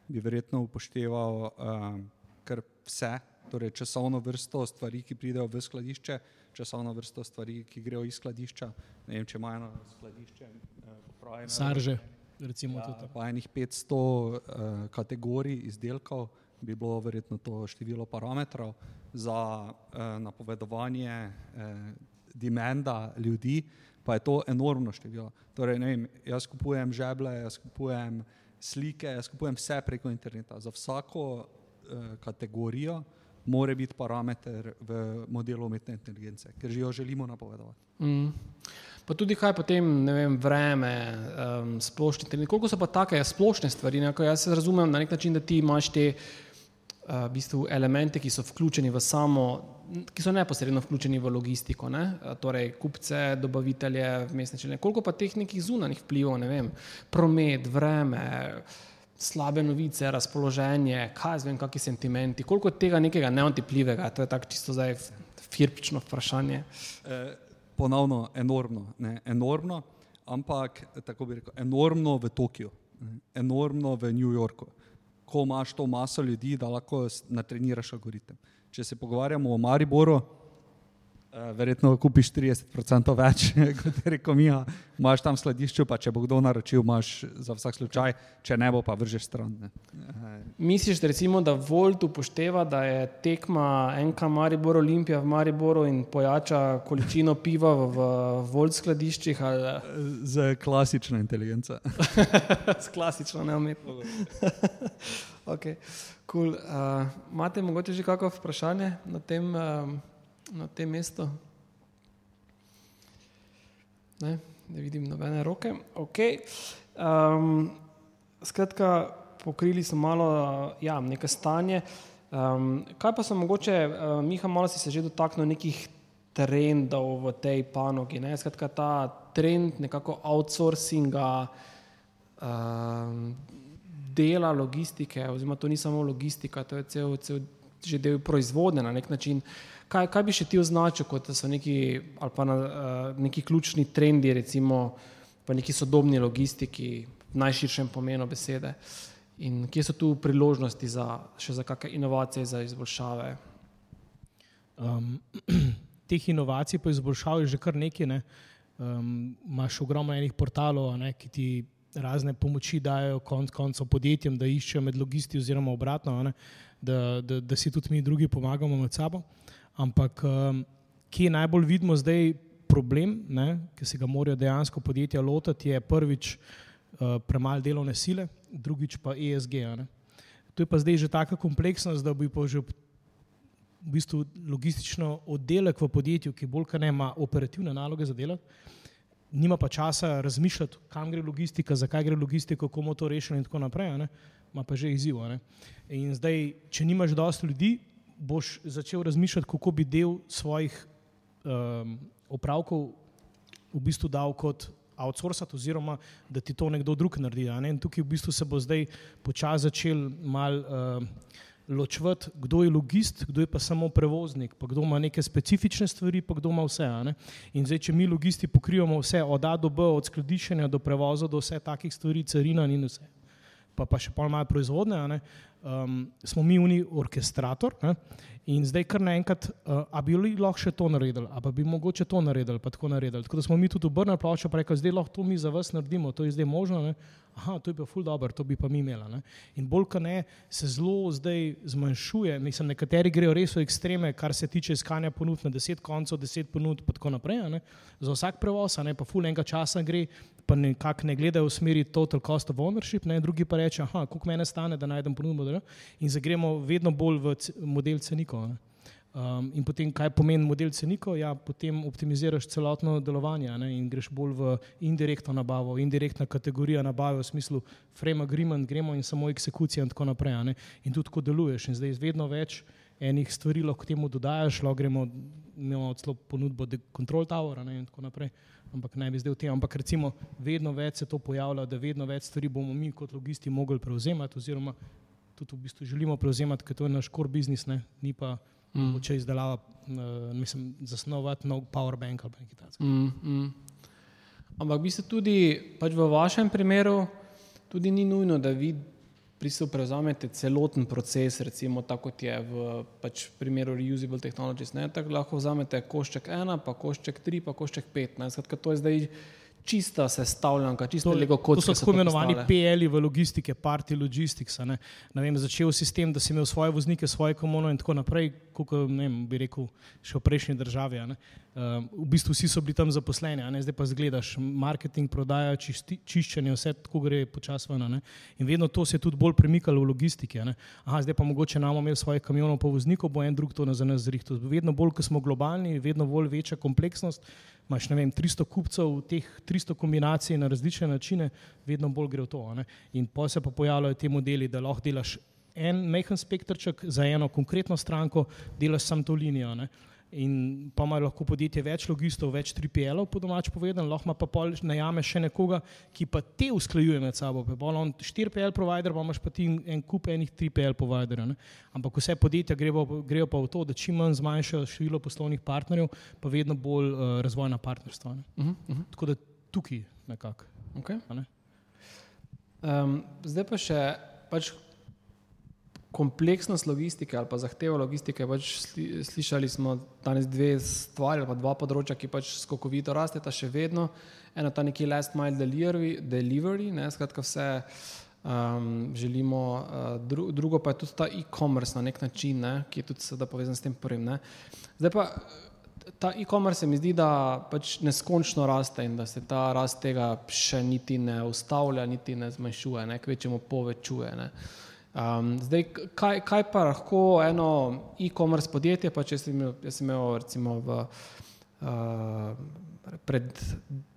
bi verjetno upošteval um, kar vse, torej časovno vrsto stvari, ki pridejo v skladišče, časovno vrsto stvari, ki grejo iz skladišča. Ne vem, če imajo skladišče, eh, sarže. Recimo, ja, pa enih 500 uh, kategorij izdelkov bi bilo verjetno to število parametrov za eh, napovedovanje eh, demanda ljudi, pa je to enormno število. Torej, vem, jaz kupujem žeble, jaz kupujem slike, jaz kupujem vse preko interneta. Za vsako eh, kategorijo mora biti parameter v modelu umetne inteligence, ker jo želimo napovedovati. Mm. Pa tudi kaj potem, ne vem, vreme, um, splošni trendi. Koliko so pa take splošne stvari? Ne? Jaz se razumem na nek način, da ti imaš te uh, v bistvu elemente, ki so vključeni v samo, ki so neposredno vključeni v logistiko, ne? torej kupce, dobavitelje, mestne člene. Koliko pa teh nekih zunanjih vplivov, ne vem, promet, vreme, slabe novice, razpoloženje, kaj zvem, kakšni sentimenti, koliko tega nekega neotipljivega, to je tako čisto zdaj firpično vprašanje. E, ponovno, enormno, ne? enormno, ampak tako bi rekel, enormno v Tokiu, enormno v New Yorku ko imaš to maso ljudi, da lahko natreniraš algoritem. Če se pogovarjamo o Mariboru, verjetno kupiš 30% več, [laughs] kot je rekel Mija, imaš tam skladišče, pa če bo kdo naročil, imaš za vsak slučaj, če ne bo pa vržeš stran. Ne. Misliš, recimo, da Volt upošteva, da je tekma NK Maribor Olimpija v Mariboru in pojača količino piva v, Volt skladiščih? Ali... Z klasično inteligenco. [laughs] Z klasično, ne umetno. [laughs] okay. cool. uh, imate morda že kakšno vprašanje na tem, uh, na tem mestu? Ne? ne vidim nobene roke. Okay. Um, skratka, pokrili smo malo ja, nekaj stanje. Um, kaj pa so mogoče, uh, Miha, malo si se že dotaknil nekih trendov v tej panogi. Ne? Skratka, ta trend nekako outsourcinga um, dela logistike, oziroma to ni samo logistika, to je cel, cel že del proizvodnje na nek način. Kaj, kaj bi še ti označil, kot so neki, na, uh, neki ključni trendi, recimo v neki sodobni logistiki, v najširšem pomenu besede? In kje so tu priložnosti za še za kakšne inovacije, za izboljšave? Um, [clears throat] teh inovacij, pa izboljšav je že kar nekaj. Ne? Um, imaš ogromno enih portalov, ne, ki ti razne pomoči dajo konc koncev podjetjem, da iščejo med logisti oziroma obratno, ne, da, da, da si tudi mi drugi pomagamo med sabo. Ampak um, kje najbolj vidimo zdaj problem, ne, ki se ga morajo dejansko podjetja lotiti, je prvič uh, premalo delovne sile, drugič pa ESG. To je pa zdaj že taka kompleksnost, da bi pa že v bistvu logistično oddelek v podjetju, ki bolj kaj ima operativne naloge za delati, nima pa časa razmišljati, kam gre logistika, zakaj gre logistika, kako bomo to rešili in tako naprej, ne? ima pa že izziv. In zdaj, če nimaš dosti ljudi, boš začel razmišljati, kako bi del svojih um, opravkov v bistvu dal kot outsourcati, oziroma da ti to nekdo drug naredi. Ne? In tukaj v bistvu se bo zdaj počasi začel mal. Uh, ločevati, kdo je logist, kdo je pa samo prevoznik, pa kdo ima neke specifične stvari, pa kdo ima vse. In zdaj, če mi logisti pokrivamo vse, od A do B, od skladiščenja do prevoza, do vse takih stvari, carina in vse, pa, pa še pa malo proizvodne, um, smo mi uni orkestrator. Ne? In zdaj, kar naenkrat, uh, a bi lahko še to naredili, a bi mogoče to naredili, pa tako naredili. Tako da smo mi tudi obrnili ploščo, pa rekli, zdaj lahko to mi za vas naredimo, to je zdaj možno. Ne? Aha, to je pa ful dobro, to bi pa mi imela. Ne? In bolj kot ne, se zelo zdaj zmanjšuje. Mislim, nekateri grejo res v ekstreme, kar se tiče iskanja ponudb na deset koncev, deset ponudb in tako naprej. Ne? Za vsak prevoz, ne pa ful enega časa gre, pa nekako ne gledajo v smeri total cost of ownership, ne? drugi pa reče, aha, koliko mene stane, da najdem ponudbo. In zagremo vedno bolj v model cenikov. Um, in potem, kaj pomeni model cenikov? Ja, potem optimiziraš celotno delovanje ne, in greš bolj v indirektno nabavo, indirektna kategorija nabave v smislu frame agreement, gremo in samo eksekucija in tako naprej. Ne, in tudi tako deluješ. In zdaj vedno več enih stvari lahko temu dodajaš, lahko gremo, imamo celo ponudbo control tower ne, in tako naprej. Ampak ne bi zdaj v tem. Ampak recimo, vedno več se to pojavlja, da vedno več stvari bomo mi kot logisti mogli prevzemati, oziroma tudi v bistvu želimo prevzemati, ker to je naš core business, ne, ni pa mm. če izdelava, uh, mislim, zasnovati nov powerbank ali nekaj takega. Mm, mm. Ampak bi se tudi, pač v vašem primeru, tudi ni nujno, da vi prevzamete celoten proces, recimo tako kot je v pač, primeru reusable technologies. Ne? Tako lahko vzamete košček ena, pa košček tri, pa košček pet. Skratka, to je zdaj čista sestavljanka, čisto lego kot. To so tako imenovani PL-ji v logistike, party logistics. Ne? Ne vem, začel sistem, da si imel svoje voznike, svoje komuno in tako naprej, kot bi rekel, še v prejšnji državi. Uh, v bistvu vsi so bili tam zaposleni, zdaj pa zgledaš, marketing, prodaja, čisti, čiščenje, vse tako gre počasno. In vedno to se je tudi bolj premikalo v logistiki. Aha, zdaj pa mogoče nam imel svoje kamionov po vozniku, bo en drug to za nas zrihtel. Vedno bolj, ko smo globalni, vedno bolj večja kompleksnost imaš vem, 300 kupcev, teh 300 kombinacij na različne načine, vedno bolj gre v to. Ne? In pa se pa pojavljajo ti modeli, da lahko delaš en mehen spektrček za eno konkretno stranko, delaš samo to linijo. Ne? In pa ima lahko podjetje več logistov, več 3PL-ov, po domač povedano, lahko pa pol najame še nekoga, ki pa te usklajuje med sabo. On 4PL provider, pa imaš pa ti en kup enih 3PL providerjev. Ampak vse podjetja grejo, grejo pa v to, da čim manj zmanjšajo število poslovnih partnerjev, pa vedno bolj uh, razvojna partnerstva. Uh -huh, uh -huh. Tako da tukaj nekako. Okay. Ne? Um, zdaj pa še. Pač kompleksnost logistike ali pa zahteva logistike. Pač slišali smo danes dve stvari, ali pa dva področja, ki pač skokovito rasteta še vedno. Eno ta neki last mile delivery, delivery ne, skratka vse um, želimo, uh, dru, drugo pa je tudi ta e-commerce na nek način, ne, ki je tudi seveda povezan s tem prvim. Ne. Zdaj pa ta e-commerce se mi zdi, da pač neskončno raste in da se ta rast tega še niti ne ustavlja, niti ne zmanjšuje, ne, kvečemu povečuje. Ne. Um, zdaj, kaj, kaj pa lahko eno e-commerce podjetje, pa če sem imel, sem imel recimo v uh, pred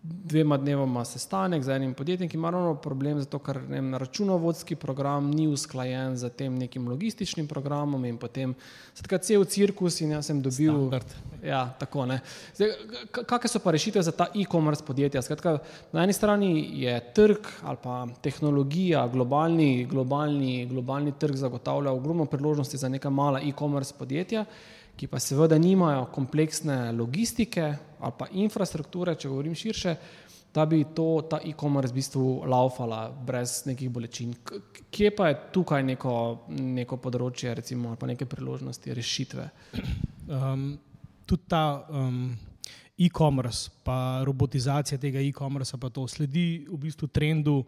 dvema dnevoma sestanek z enim podjetjem, ki ima ravno problem, zato ker vem, računovodski program ni usklajen z tem nekim logističnim programom in potem skratka, cel cirkus in jaz sem dobil. Standard. Ja, tako ne. Kakšne so pa rešitve za ta e-commerce podjetja? Skratka, na eni strani je trg ali pa tehnologija, globalni, globalni, globalni trg zagotavlja ogromno priložnosti za neka mala e-commerce podjetja ki pa seveda nimajo kompleksne logistike ali pa infrastrukture, če govorim širše, da bi to, ta e-commerce v bistvu laufala brez nekih bolečin. Kje pa je tukaj neko, neko področje, recimo, pa neke priložnosti, rešitve? Um, tudi ta um, e-commerce, pa robotizacija tega e-commerce, pa to sledi v bistvu trendu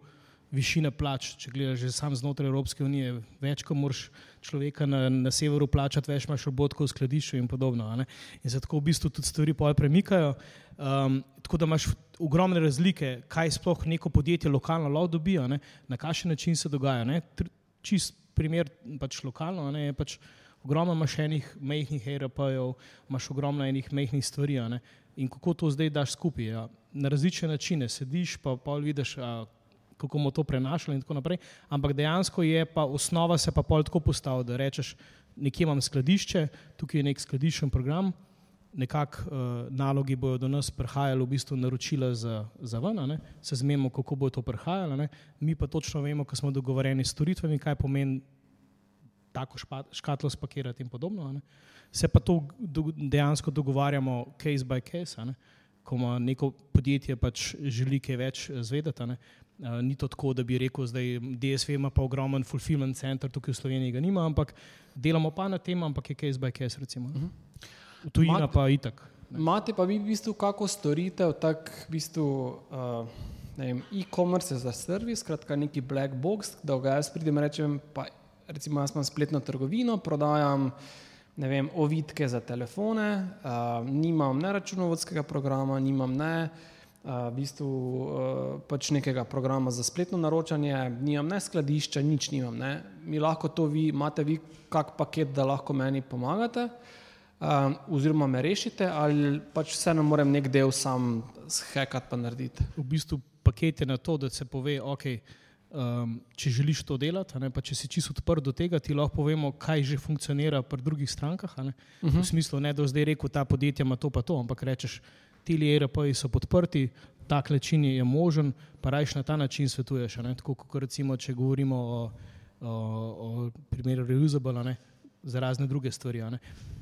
višine plač. Če gledaš že sam znotraj Evropske unije, več kot moraš človeka na, na severu plačati, več imaš robotkov v skladišču in podobno. In se tako v bistvu tudi stvari premikajo. Um, tako da imaš ogromne razlike, kaj sploh neko podjetje lokalno lahko dobi, na kakšen način se dogaja. Ne? Čist primer pač lokalno ne? je pač. Ogromno imaš enih mehkih ERP-jev, imaš ogromno enih mehkih stvari. In kako to zdaj daš skupaj? Ja? Na različne načine sediš, pa pa vidiš, kako bomo to prenašali in tako naprej. Ampak dejansko je pa osnova se pa pol tako postavila, da rečeš, nekje imam skladišče, tukaj je nek skladiščen program, nekako uh, nalogi bojo do nas prihajali v bistvu naročila za, za ven, ne? se zmemo, kako bo to prihajalo, ne? mi pa točno vemo, ko smo dogovorjeni s storitvami, kaj pomeni tako škatlo spakirati in podobno. Ne? Se pa to dejansko dogovarjamo case by case, ko ima neko podjetje pač želi kaj več zvedeti. Uh, ni to tako, da bi rekel, da DSV ima pa ogromen fulfillment center, tukaj v Sloveniji ga nima, ampak delamo pa na tem, ampak je case by case. Recimo, uh -huh. Tujina Mat, pa itak. Imate pa vi v bistvu kako storitev, tak v bistvu uh, e-commerce za servis, skratka neki black box, da ga jaz pridem in rečem, pa recimo jaz imam spletno trgovino, prodajam ne vem, ovitke za telefone, uh, nimam ne računovodskega programa, nimam ne v bistvu pač nekega programa za spletno naročanje, nimam ne skladišča, nič nimam. Ne. Mi lahko to vi, imate vi kak paket, da lahko meni pomagate, oziroma me rešite, ali pač vseeno moram nek del sam shekati pa narediti. V bistvu paket je na to, da se pove, ok. Um, če želiš to delati, ne, če si čisto odprt do tega, ti lahko povemo, kaj že funkcionira pri drugih strankah. Uh -huh. V mhm. smislu, ne da zdaj rekel, ta podjetja ima to pa to, ampak rečeš, ti ERP-ji so podprti, tak način je možen, pa rajš na ta način svetuješ. Tako kot recimo, če govorimo o, o, o primeru reusable, ne? za razne druge stvari.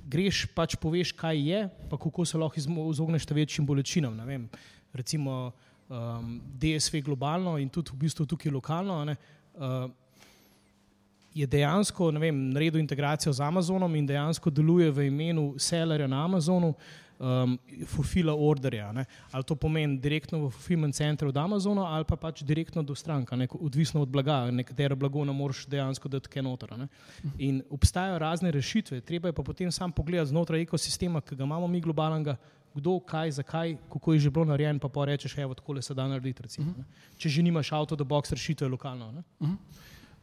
Greš pač poveš, kaj je, pa kako se lahko izogneš večjim bolečinam. Recimo um, DSV globalno in tudi v bistvu tukaj lokalno. Uh, je dejansko vem, naredil integracijo z Amazonom in dejansko deluje v imenu sellerja na Amazonu, um, fulfila orderja. Ne? Ali to pomeni direktno v fulfillment centru od Amazona ali pa pač direktno do stranka, ne? odvisno od blaga. Nekatere blago ne moreš dejansko dati kaj noter. Ne? In obstajajo razne rešitve, treba je pa potem sam pogledati znotraj ekosistema, ki ga imamo mi globalnega. Kdo, kaj, zakaj, kako je že bilo narejeno, pa pa rečeš, evo, tako se da narediti. Recimo, uh -huh. Če že nimaš avto, da box rešitev lokalno. Uh -huh.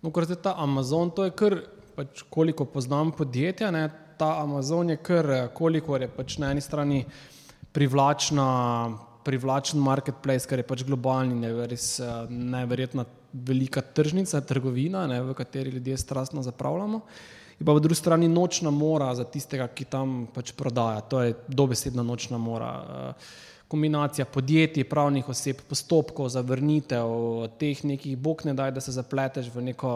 no, kar je ta Amazon, to je kar, pač, koliko poznam podjetja, ne, ta Amazon je kar, koliko je pač na eni strani privlačna, privlačen marketplace, ker je pač globalni, ne, res neverjetna velika tržnica, trgovina, ne, v kateri ljudje strastno zapravljamo. In pa v drugi strani nočna mora za tistega, ki tam pač prodaja. To je dobesedna nočna mora. Kombinacija podjetij, pravnih oseb, postopkov za vrnitev, teh nekih, bog ne daj, da se zapleteš v neko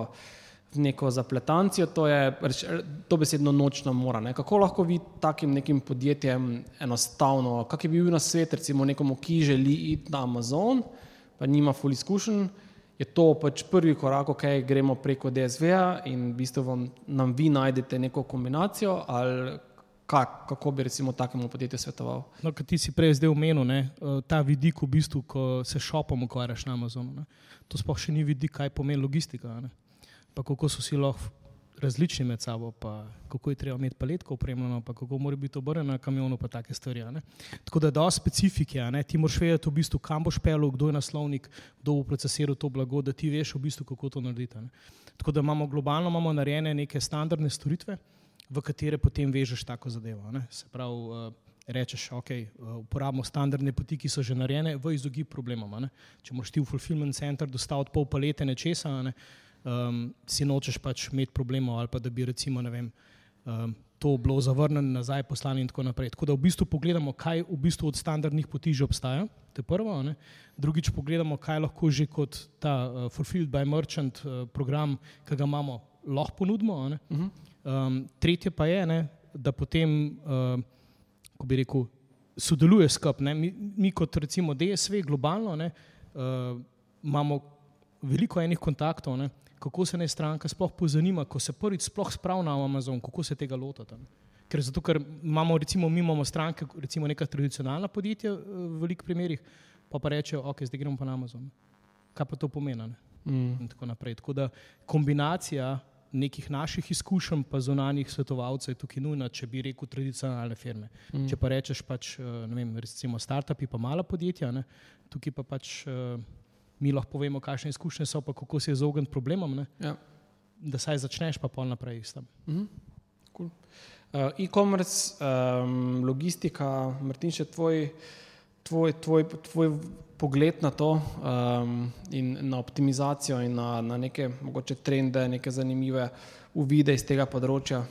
neko zapletancijo, to je to besedno nočna mora. Ne? Kako lahko vi takim nekim podjetjem enostavno, kak je bil na svet, recimo nekomu, ki želi iti na Amazon, pa nima full izkušenj, je to pač prvi korak, ok, gremo preko DSV-ja in v bistvu vam, nam vi najdete neko kombinacijo ali kak, kako bi recimo takemu podjetju svetoval? No, kot ti si prej zdaj omenil, ne, eh, ta vidik v bistvu, ko se šopom ukvarjaš na Amazonu, ne, to sploh še ni vidik, kaj pomeni logistika. Ne pa kako so si lahko različni med sabo, pa kako je treba imeti paletko opremljeno, pa kako mora biti obrnjeno na kamionu, pa take stvari. Tako da dosti specifike, ti moraš vedeti, v bistvu, kam boš pelil, kdo je naslovnik, kdo bo procesiral to blago, da ti veš, v bistvu, kako to narediti. Tako da imamo globalno imamo narejene neke standardne storitve, v katere potem vežeš tako zadevo. Se pravi, uh, rečeš, ok, uporabimo standardne poti, ki so že narejene, v izogib problemom. Ne? Če moraš ti v fulfillment center dostaviti pol palete nečesa, ne? Um, si nočeš pač imeti problemov ali pa da bi recimo, ne vem, um, to bilo zavrnjeno nazaj, poslani in tako naprej. Tako da v bistvu pogledamo, kaj v bistvu od standardnih poti že obstaja, to je prvo. Ne? Drugič pogledamo, kaj lahko že kot ta uh, Fulfilled by Merchant uh, program, ki ga imamo, lahko ponudimo. Uh -huh. um, tretje pa je, ne, da potem, uh, ko bi rekel, sodeluje skupaj. Mi, mi kot recimo DSV globalno ne, uh, imamo veliko enih kontaktov. Ne, kako se naj stranka sploh pozanima, ko se prvič sploh spravlja na Amazon, kako se tega lotite. Ker, zato, ker imamo, recimo, mi imamo stranke, recimo neka tradicionalna podjetja v velikih primerih, pa pa rečejo, ok, zdaj gremo pa na Amazon. Kaj pa to pomeni? Mm. In tako naprej. Tako da kombinacija nekih naših izkušenj, pa zunanjih svetovalcev je tukaj nujna, če bi rekel tradicionalne firme. Mm. Če pa rečeš, pač, ne vem, recimo startupi, pa mala podjetja, ne, tukaj pa pač. Uh, mi lahko povemo, kakšne izkušnje so, pa kako se izogniti problemom. Ja. Da saj začneš, pa pol naprej s tem. -hmm. cool. uh, E-commerce, um, logistika, Martin, še tvoj, tvoj, tvoj, tvoj pogled na to um, in na optimizacijo in na, na neke mogoče trende, neke zanimive uvide iz tega področja.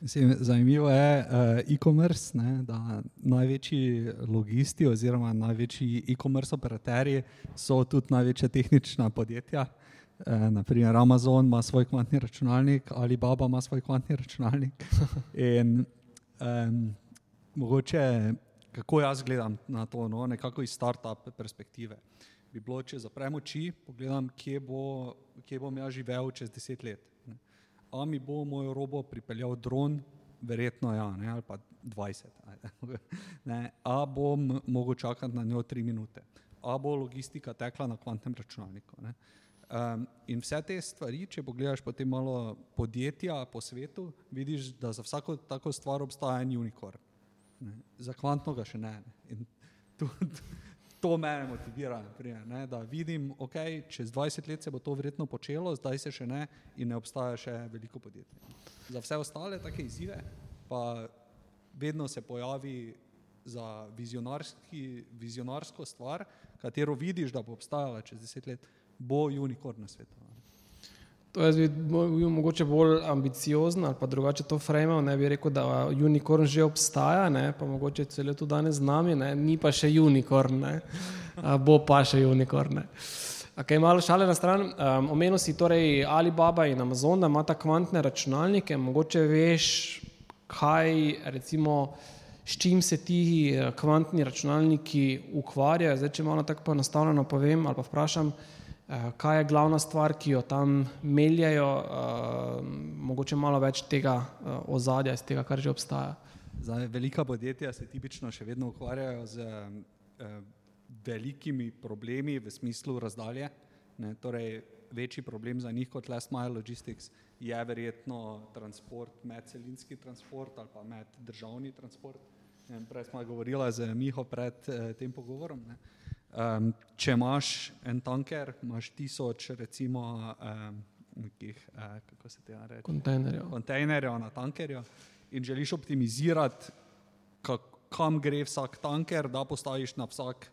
Mislim, zanimivo je uh, e-commerce, da največji logisti oziroma največji e-commerce operaterji so tudi največja tehnična podjetja. Uh, eh, naprimer, Amazon ima svoj kvantni računalnik, Alibaba ima svoj kvantni računalnik. [laughs] In, um, mogoče, kako jaz gledam na to, no, nekako iz start-up perspektive. Bi bilo, če zaprem oči, pogledam, kje, bo, kje bom jaz živel čez deset let a mi bo moj robo pripeljal dron, verjetno ja, ne, ali pa 20. [laughs] Ne, a bom mogel čakati na njo tri minute, a bo logistika tekla na kvantnem računalniku. Ne. Um, in vse te stvari, če pogledaš potem malo podjetja po svetu, vidiš, da za vsako tako stvar obstaja en unikorn. Ne. Za kvantno ga še ne. ne. Tu, to mene motivira, ne, da vidim, da okay, čez 20 let se bo to verjetno počelo, zdaj se še ne in ne obstaja še veliko podjetij. Za vse ostale take izzive pa vedno se pojavi za vizionarsko stvar, katero vidiš, da bo obstajala čez 10 let, bo unikorn na svetu. To jaz bi bil mogoče bolj ambiciozen ali pa drugače to frame, ne bi rekel, da unikorn že obstaja, ne, pa mogoče celo tu danes z nami, ne, ni pa še unikorn, ne, bo pa še unikorn. Ok, malo šale na stran. Um, omenil si torej Alibaba in Amazon, da imata kvantne računalnike, mogoče veš, kaj recimo, s čim se ti eh, kvantni računalniki ukvarjajo. Zdaj, če malo tako poenostavljeno povem ali pa vprašam, Eh, kaj je glavna stvar, ki jo tam meljajo, uh, mogoče malo več tega uh, ozadja, iz tega, kar že obstaja. Zdaj, velika podjetja se tipično še vedno ukvarjajo z uh, velikimi problemi v smislu razdalje. Ne, torej, večji problem za njih kot last mile logistics je verjetno transport, medcelinski transport ali pa meddržavni transport. Prej smo govorili z Miho pred uh, tem pogovorom. Ne. Um, če imaš en tanker, imaš tisoč, recimo, um, nekih, uh, kako se tega reče? Kontejnerjev. Kontejnerjev na tankerju in želiš optimizirati, kam gre vsak tanker, da postaviš na, vsak,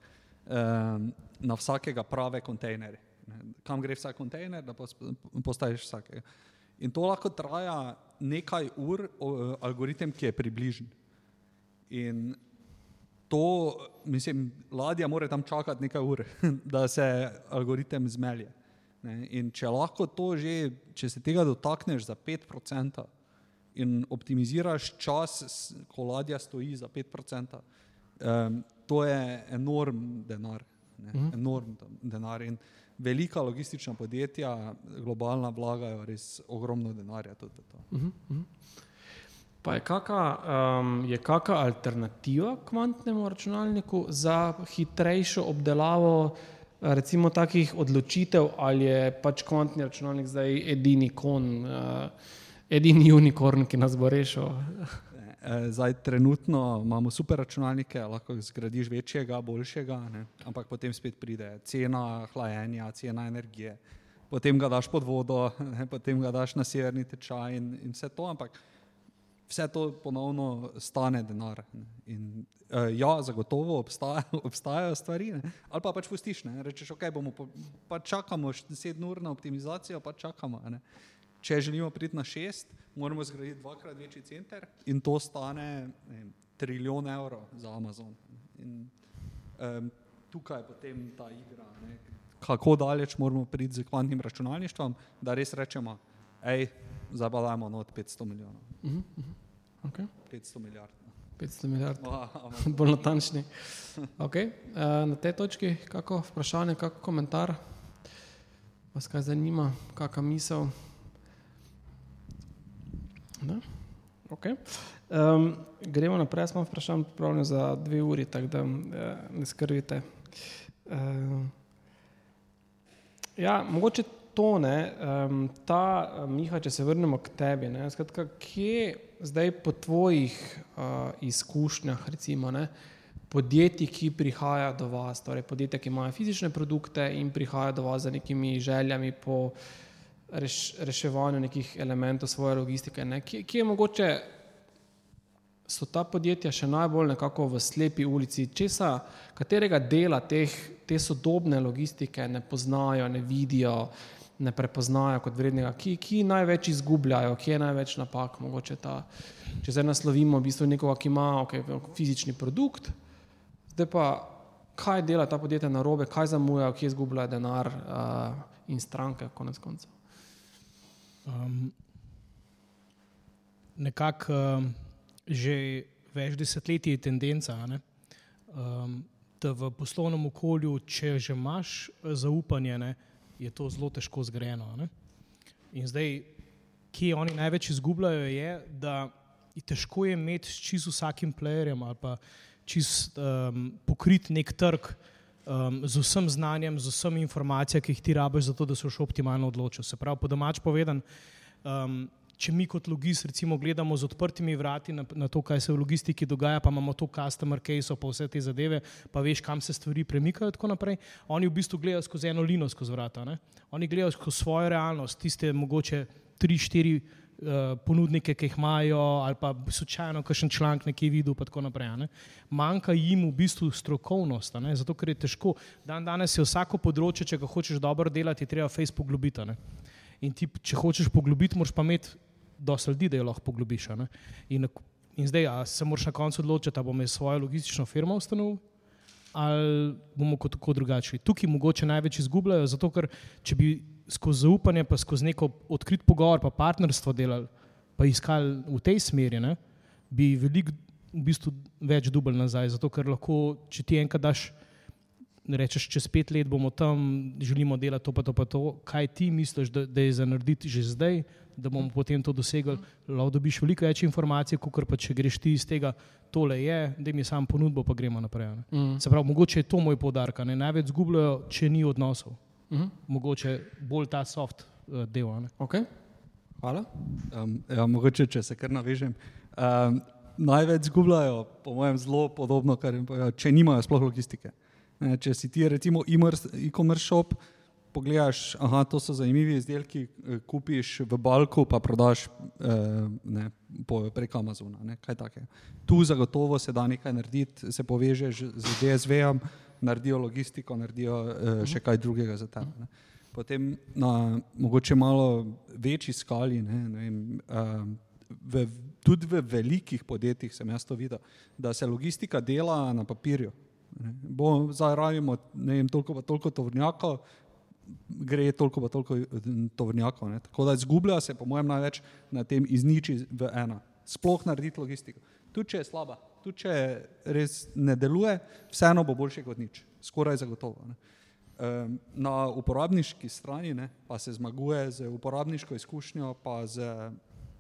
um, na vsakega prave kontejnerja. Kam gre vsak kontejner, da postaviš vsakega. In to lahko traja nekaj ur, algoritem, ki je približen. In to, mislim, ladja mora tam čakati nekaj ur, [laughs] da se algoritem zmelje. Ne? In če lahko to že, če se tega dotakneš za 5% in optimiziraš čas, ko ladja stoji za 5%, um, to je enorm denar. Ne? Mhm. Enorm denar. In velika logistična podjetja, globalna, vlagajo res ogromno denarja tudi -huh, uh -huh. Pa je kakšna um, kaka alternativa kvantnemu računalniku za hitrejšo obdelavo recimo takih odločitev, ali je pač kvantni računalnik zdaj edini kon, uh, edini unikorn, ki nas bo rešil? E, zdaj, trenutno imamo super računalnike, lahko zgradiš večjega, boljšega, ne? ampak potem spet pride cena hlajenja, cena energije, potem ga daš pod vodo, [laughs] ne? potem ga daš na severni tečaj in, in vse to. Ampak vse to ponovno stane denar. In, uh, ja, zagotovo obstaja, [laughs] obstajajo stvari, ne? ali pa pač pustiš, ne? rečeš, ok, bomo pa, pa čakamo 7 ur na optimizacijo, pa čakamo. Ne? Če želimo priti na 6, moramo zgraditi dvakrat večji center in to stane ne, trilijon evrov za Amazon. In, um, tukaj je potem ta igra. Ne? Kako daleč moramo priti z kvantnim računalništvom, da res rečemo, hej, zabalamo not 500 milijonov. Uh -huh, uh -huh. Okay. 500 milijard. 500 milijard. [laughs] Bolj natančni. Okay. Uh, na tej točki, kako vprašanje, kako komentar, vas kaj zanima, kakšna misel? Okay. Um, gremo naprej, smo vprašali za dve uri, tako da uh, ne skrbite. Uh, ja, mogoče to, ne, um, ta Miha, če se vrnemo k tebi, ne, skratka, kje zdaj po tvojih uh, izkušnjah, recimo, ne, podjetij, ki prihajajo do vas, torej podjetja, ki imajo fizične produkte in prihajajo do vas z nekimi željami po reš, reševanju nekih elementov svoje logistike, ne, kje, kje je mogoče. So ta podjetja še najbolj nekako v slepi ulici, česa, katerega dela teh, te sodobne logistike ne poznajo, ne vidijo, uh, ne prepoznajo kot vrednega, ki, ki največ izgubljajo, ki je največ napak. Ta, če zdaj naslovimo v bistvu nekoga, ki ima okay, fizični produkt, zdaj pa kaj dela ta podjetja na robe, kaj zamujajo, kje izgubljajo denar uh, in stranke, konec koncev. Um, Nekako um, že več desetletij je tendenca, ne, um, da v poslovnem okolju, če že imaš zaupanje, ne, uh, je to zelo težko zgrajeno. Ne? In zdaj, ki oni največ izgubljajo, je, da je težko imeti s čisto vsakim playerjem ali pa čist um, pokrit nek trg um, z vsem znanjem, z vsemi informacijami, ki jih ti rabiš, zato da se boš optimalno odločil. Se pravi, po domač povedan. Um, če mi kot logist recimo gledamo z odprtimi vrati na, na to, kaj se v logistiki dogaja, pa imamo to customer case, pa vse te zadeve, pa veš, kam se stvari premikajo in tako naprej, oni v bistvu gledajo skozi eno lino skozi vrata. Ne? Oni gledajo skozi svojo realnost, tiste mogoče tri, štiri uh, ponudnike, ki jih imajo, ali pa slučajno kakšen članek nekje videl, pa tako naprej. Ne? Manjka jim v bistvu strokovnost, ne? zato ker je težko. Dan danes je vsako področje, če ga hočeš dobro delati, treba Facebook globiti. In ti, če hočeš poglobiti, moraš pa imeti dosti ljudi, da jo lahko poglobiš. In, in zdaj, a se moraš na koncu odločiti, da bomo svojo logistično firmo ustanovili ali bomo kot tako drugačni. Tukaj mogoče največ izgubljajo, zato ker če bi skozi zaupanje, pa skozi neko odkrit pogovor, pa partnerstvo delali, pa iskali v tej smeri, ne, bi veliko v bistvu več dubl nazaj. Zato ker lahko, če ti enkrat daš rečeš, čez pet let bomo tam, želimo delati to, pa to, pa to. Kaj ti misliš, da, da je za narediti že zdaj, da bomo potem to dosegli? Lahko dobiš veliko več informacij, kot pa če greš ti iz tega, tole je, da mi sam ponudbo, pa gremo naprej. Mm. Se pravi, mogoče je to moj podarek. Največ zgubljajo, če ni odnosov. Mm. Mogoče bolj ta soft uh, del. Okay. Hvala. Um, ja, mogoče, če se kar navežem. Um, največ zgubljajo, po mojem, zelo podobno, kar jim povedo, če nimajo sploh logistike. Ne, če si ti recimo e-commerce shop, pogledaš, da so zanimivi izdelki, eh, kupiš v Balku, pa prodaš eh, ne, preko Amazona. Ne, tu zagotovo se da nekaj narediti, se povežeš z DSV-om, naredijo logistiko, naredijo eh, še kaj drugega za tebe. Ne. Potem na mogoče malo večji skali, ne, ne vem, v, tudi v velikih podjetjih sem jaz to videl, da se logistika dela na papirju. Zdaj rabimo toliko, toliko tovrnjakov, gre toliko, pa toliko eh, tovrnjakov. Ne. Tako da izgublja se, po mojem, največ na tem izniči v ena. Sploh narediti logistiko. Tudi če je slaba, tudi če res ne deluje, vseeno bo boljše kot nič, skoraj zagotovo. Ne. Na uporabniški strani ne, pa se zmaguje z uporabniško izkušnjo, pa z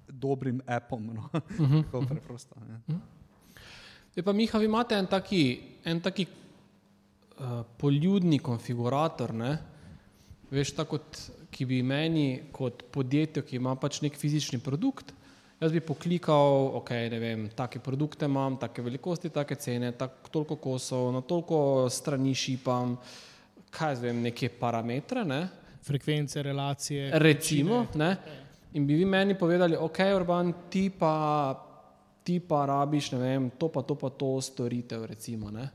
dobrim appom. No. Uh [laughs] -huh, Tako preprosto. Uh -huh. Je pa Miha, vi imate en taki, en taki uh, poljudni konfigurator, ne? veš, tako kot ki bi meni, kot podjetje, ki ima pač nek fizični produkt, jaz bi poklikal, ok, ne vem, take produkte imam, take velikosti, take cene, tak, toliko kosov, na toliko strani šipam, kaj zvem, neke parametre, ne? Frekvence, relacije. Recimo, ne? In bi vi meni povedali, ok, Urban, ti pa ti pa rabiš, ne vem, to pa to pa to storitev, recimo, ne.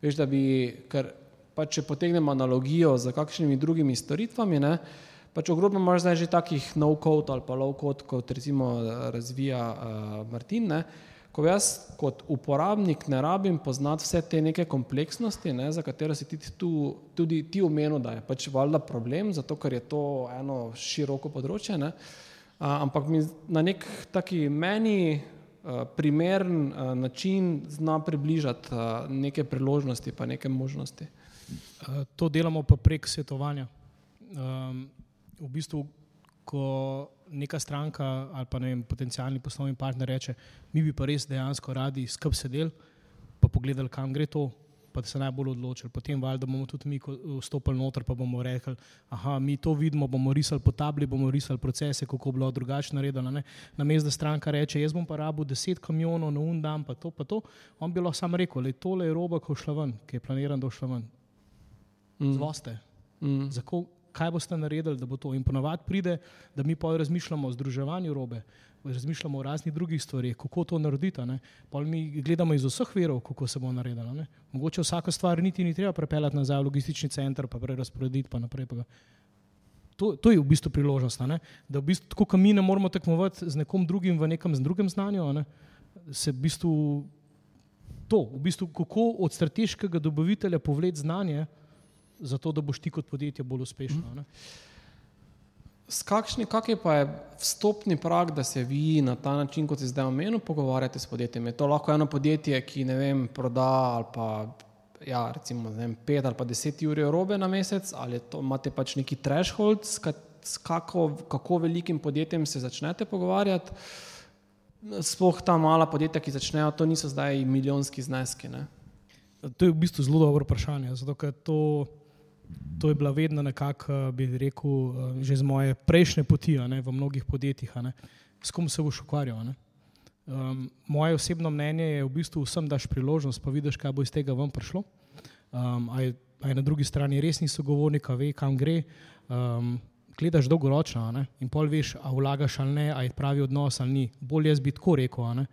Veš, da bi, ker pa če potegnemo analogijo z kakšnimi drugimi storitvami, ne, pač ogromno imaš zdaj že takih no-code ali pa low-code, kot recimo razvija uh, Martin, ne, ko jaz kot uporabnik ne rabim poznati vse te neke kompleksnosti, ne, za katero si ti tu, tudi ti omenil, da je pač valjda problem, zato ker je to eno široko področje, ne, uh, ampak mi na nek taki meni primern uh, način zna približati uh, neke priložnosti pa neke možnosti. To delamo pa prek svetovanja. Um, v bistvu, ko neka stranka ali pa ne vem, potencijalni poslovni partner reče, mi bi pa res dejansko radi skrb sedeli, pa pogledali, kam gre to, pa se najbolj odločili. Potem valjda bomo tudi mi vstopili noter, pa bomo rekli, aha, mi to vidimo, bomo risali po tabli, bomo risali procese, kako bi bilo drugače naredeno. Na mestu, da stranka reče, jaz bom pa rabu deset kamionov na un dan, pa to, pa to, on bi lahko sam rekel, le tole je roba, ko šla ven, ki je planiran, da šla ven. Mm. Zvoste. Mm. Zakaj? kaj boste naredili, da bo to. In ponovadi pride, da mi pa razmišljamo o združevanju robe, razmišljamo o raznih drugih stvarih, kako to narediti. Mi gledamo iz vseh verov, kako se bo naredilo. Ne? Mogoče vsako stvar niti ni treba prepeljati nazaj v logistični center, pa prerasporediti. Pa naprej, pa to, to je v bistvu priložnost, ne? da v bistvu, tako kot mi ne moramo tekmovati z nekom drugim v nekem drugem znanju, ne? se v bistvu. To, v bistvu, kako od strateškega dobavitelja povleti znanje, zato da boš ti kot podjetje bolj uspešno. Ne? Kakšni, kak je pa je vstopni prag, da se vi na ta način, kot ste zdaj omenili, pogovarjate s podjetjem? Je to lahko eno podjetje, ki ne vem, proda ali pa ja, recimo vem, pet ali pa deset ur robe na mesec, ali to, imate pač neki threshold, s, s kako, kako velikim podjetjem se začnete pogovarjati? Sploh ta mala podjetja, ki začnejo, to niso zdaj milijonski zneski. Ne? To je v bistvu zelo dobro vprašanje, zato ker to to je bila vedno nekako, eh, bi rekel, eh, že z moje prejšnje poti ne, v mnogih podjetjih, ne, s kom se boš ukvarjal. Um, moje osebno mnenje je v bistvu vsem daš priložnost, pa vidiš, kaj bo iz tega ven prišlo. Um, a, je, a je na drugi strani res ni sogovornik, ve, kam gre. Um, gledaš dolgoročno ne, in pol veš, a vlagaš ali ne, a je pravi odnos ali ni. Bolje jaz bi tako rekel.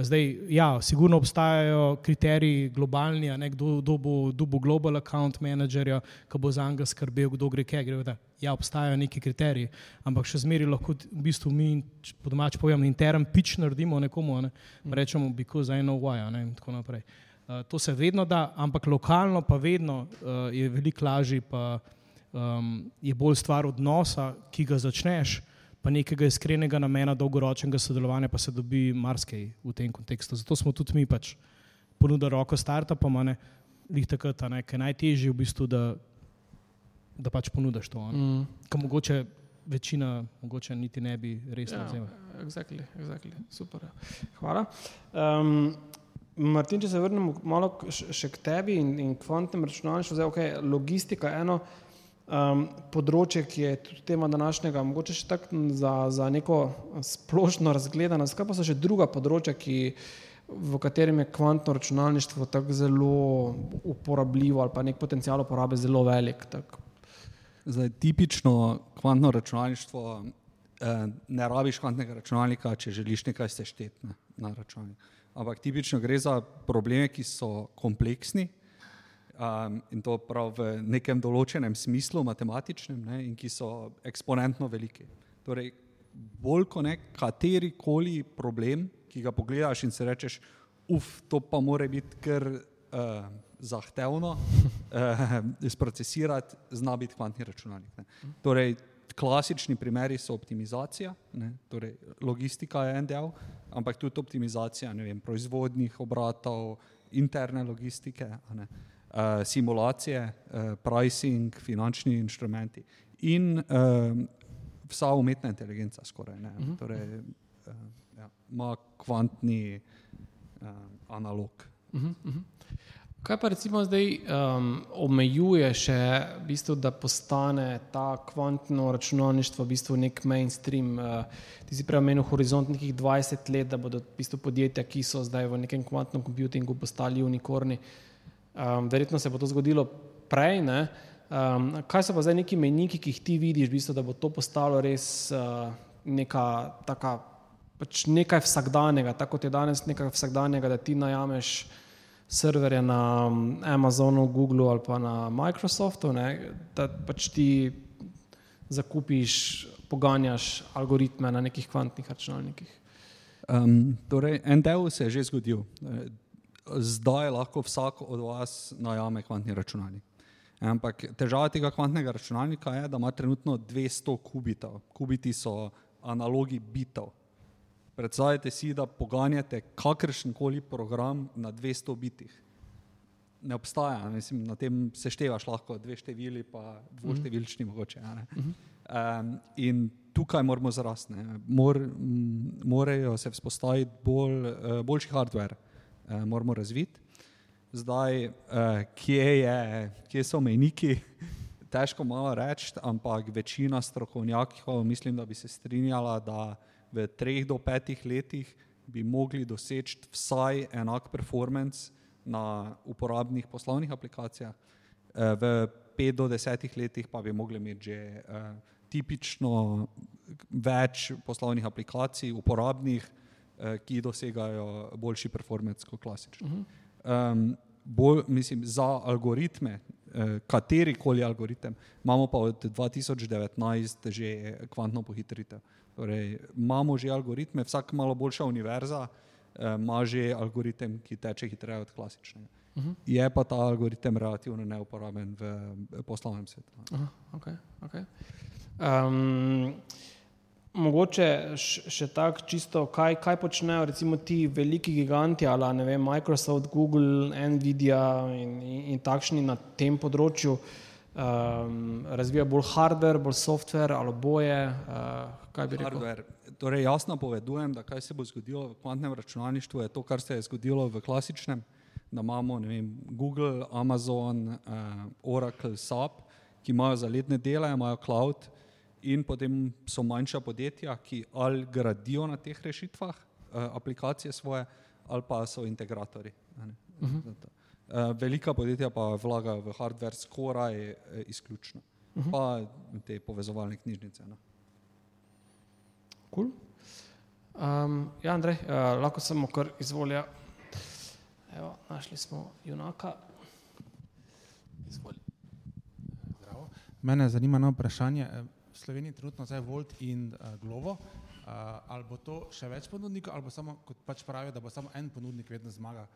Zdaj, ja, sigurno obstajajo kriteriji globalni, ne, kdo, kdo, bo, kdo bo global account manager, ki bo za njega skrbel, kdo gre kaj. Gre, ja, obstajajo neki kriteriji, ampak še zmeraj lahko v bistvu mi, po domač povem, intern pitch naredimo nekomu, ne, rečemo, because I know why, in tako naprej. Uh, to se vedno da, ampak lokalno pa vedno uh, je veliko lažje, pa um, je bolj stvar odnosa, ki ga začneš pa nekega iskrenega namena dolgoročnega sodelovanja, pa se dobi marsikaj v tem kontekstu. Zato smo tudi mi pač ponudili roko startupom, ne jih takrat, ki je najtežje v bistvu, da, da pač ponudiš to. Mm. Ker mogoče večina, mogoče niti ne bi res razumela. Ja, exactly, exactly. Super. Ja. Hvala. Um, Martin, če se vrnemo malo še k tebi in, in kvantnem računalništvu, zdaj okay, logistika je eno um, področje, ki je tudi tema današnjega, mogoče še tako za, za neko splošno razgledanost, kaj pa so še druga področja, ki, v katerem je kvantno računalništvo tako zelo uporabljivo ali pa nek potencial uporabe zelo velik. Tak. Zdaj, tipično kvantno računalništvo, eh, ne rabiš kvantnega računalnika, če želiš nekaj sešteti na, na računalnik. Ampak tipično gre za probleme, ki so kompleksni, um, in to prav v nekem določenem smislu, matematičnem, ne, in ki so eksponentno veliki. Torej, bolj kot nek kateri koli problem, ki ga pogledaš in si rečeš, uf, to pa mora biti kar uh, zahtevno [laughs] uh, sprocesirati, zna biti kvantni računalnik. Ne. Torej, klasični primeri so optimizacija, ne, torej logistika je en del, ampak tudi optimizacija vem, proizvodnih obratov, interne logistike. Ne uh, simulacije, uh, pricing, finančni inštrumenti in uh, vsa umetna inteligenca, skoraj ne. Uh mhm. -huh. Torej, uh, ja, ima kvantni uh, analog. Uh -huh, uh -huh. Kaj pa recimo zdaj um, omejuje še, v bistvu, da postane ta kvantno računalništvo v bistvu nek mainstream? Uh, ti si prej omenil horizont nekih 20 let, da bodo v bistvu podjetja, ki so zdaj v nekem kvantnem computingu postali unikorni. Uh, Um, verjetno se bo to zgodilo prej. Um, kaj so pa zdaj neki meniki, ki jih ti vidiš, v bistvu, da bo to postalo res uh, neka taka pač nekaj vsakdanjega, tako kot je danes nekaj vsakdanjega, da ti najameš serverje na mm, Amazonu, Googlu ali pa na Microsoftu, ne, da pač ti zakupiš, poganjaš algoritme na nekih kvantnih računalnikih. Um, torej, en del se je že zgodil. Zdaj lahko vsak od vas najame kvantni računalnik. Ampak težava tega kvantnega računalnika je, da ima trenutno 200 kubitov. Kubiti so analogi bitov. Predstavljajte si, da poganjate kakršen koli program na 200 bitih. Ne obstaja, mislim, na tem seštevaš lahko dve števili, pa dvoštevilčni mogoče. Um, in tukaj moramo zrasti, Mor, morajo se vzpostaviti bolj, uh, boljši hardware, uh, moramo razviti. Zdaj, uh, kje, je, kje so mejniki, [laughs] težko malo reči, ampak večina strokovnjakov mislim, da bi se strinjala, da v treh do petih letih bi mogli doseči vsaj enak performance na uporabnih poslovnih aplikacijah, eh, v pet do desetih letih pa bi mogli imeti že tipično več poslovnih aplikacij, uporabnih, ki dosegajo boljši performance kot klasični. Uh -huh. um, bolj, mislim, za algoritme, uh, kateri koli algoritem, imamo pa od 2019 že kvantno pohitritev. Torej, imamo že algoritme, vsak malo boljša univerza uh, ima že algoritem, ki teče hitreje od klasičnega. Uh -huh. Je pa ta algoritem relativno neuporaben v poslovnem svetu. Aha, okay, okay. Um, mogoče še tako čisto, kaj, kaj počnejo recimo ti veliki giganti, ali ne vem, Microsoft, Google, Nvidia in, in, in takšni na tem področju. Um, razvija bolj hardware, bolj software ali boje? Uh, kaj bi rekel? Hardware. Torej, jasno povedujem, da kaj se bo zgodilo v kvantnem računalništvu, je to, kar se je zgodilo v klasičnem da imamo vem, Google, Amazon, uh, Oracle, SAP, ki imajo zaledne dele, imajo cloud, in potem so manjša podjetja, ki ali gradijo na teh rešitvah uh, aplikacije svoje, ali pa so integratori. Uh -huh. uh, velika podjetja pa vlagajo v hardware skoraj uh, izključno, uh -huh. pa te povezovalne knjižnice. No. Cool. Um, ja, Andrej, uh, lahko samo kar izvolja. Evo, našli smo junaka. Mene zanima eno vprašanje. Sloveniji je trenutno zdaj Volt in uh, Glovo. Uh, ali bo to še več ponudnikov, ali bo samo, kot pač pravijo, da bo samo en ponudnik vedno zmaga,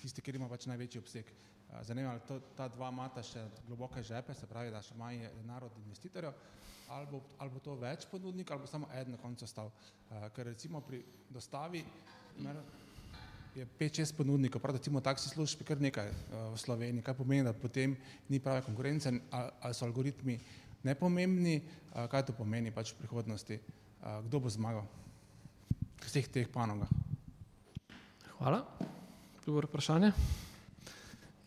tisti, ki ima pač največji obseg. Uh, zanima me, ali ta dva imata še globoke žepe, se pravi, da še imajo denar od investitorjev, ali bo, ali bo to več ponudnikov, ali bo samo en na koncu ostal. Uh, ker recimo pri dostavi, mer, je 5-6 ponudnikov, prav recimo taksi služb, kar nekaj uh, v Sloveniji, kaj pomeni, da potem ni prave konkurence, ali so algoritmi nepomembni, kaj to pomeni pač v prihodnosti, kdo bo zmagal v vseh teh panogah. Hvala. Dobro vprašanje.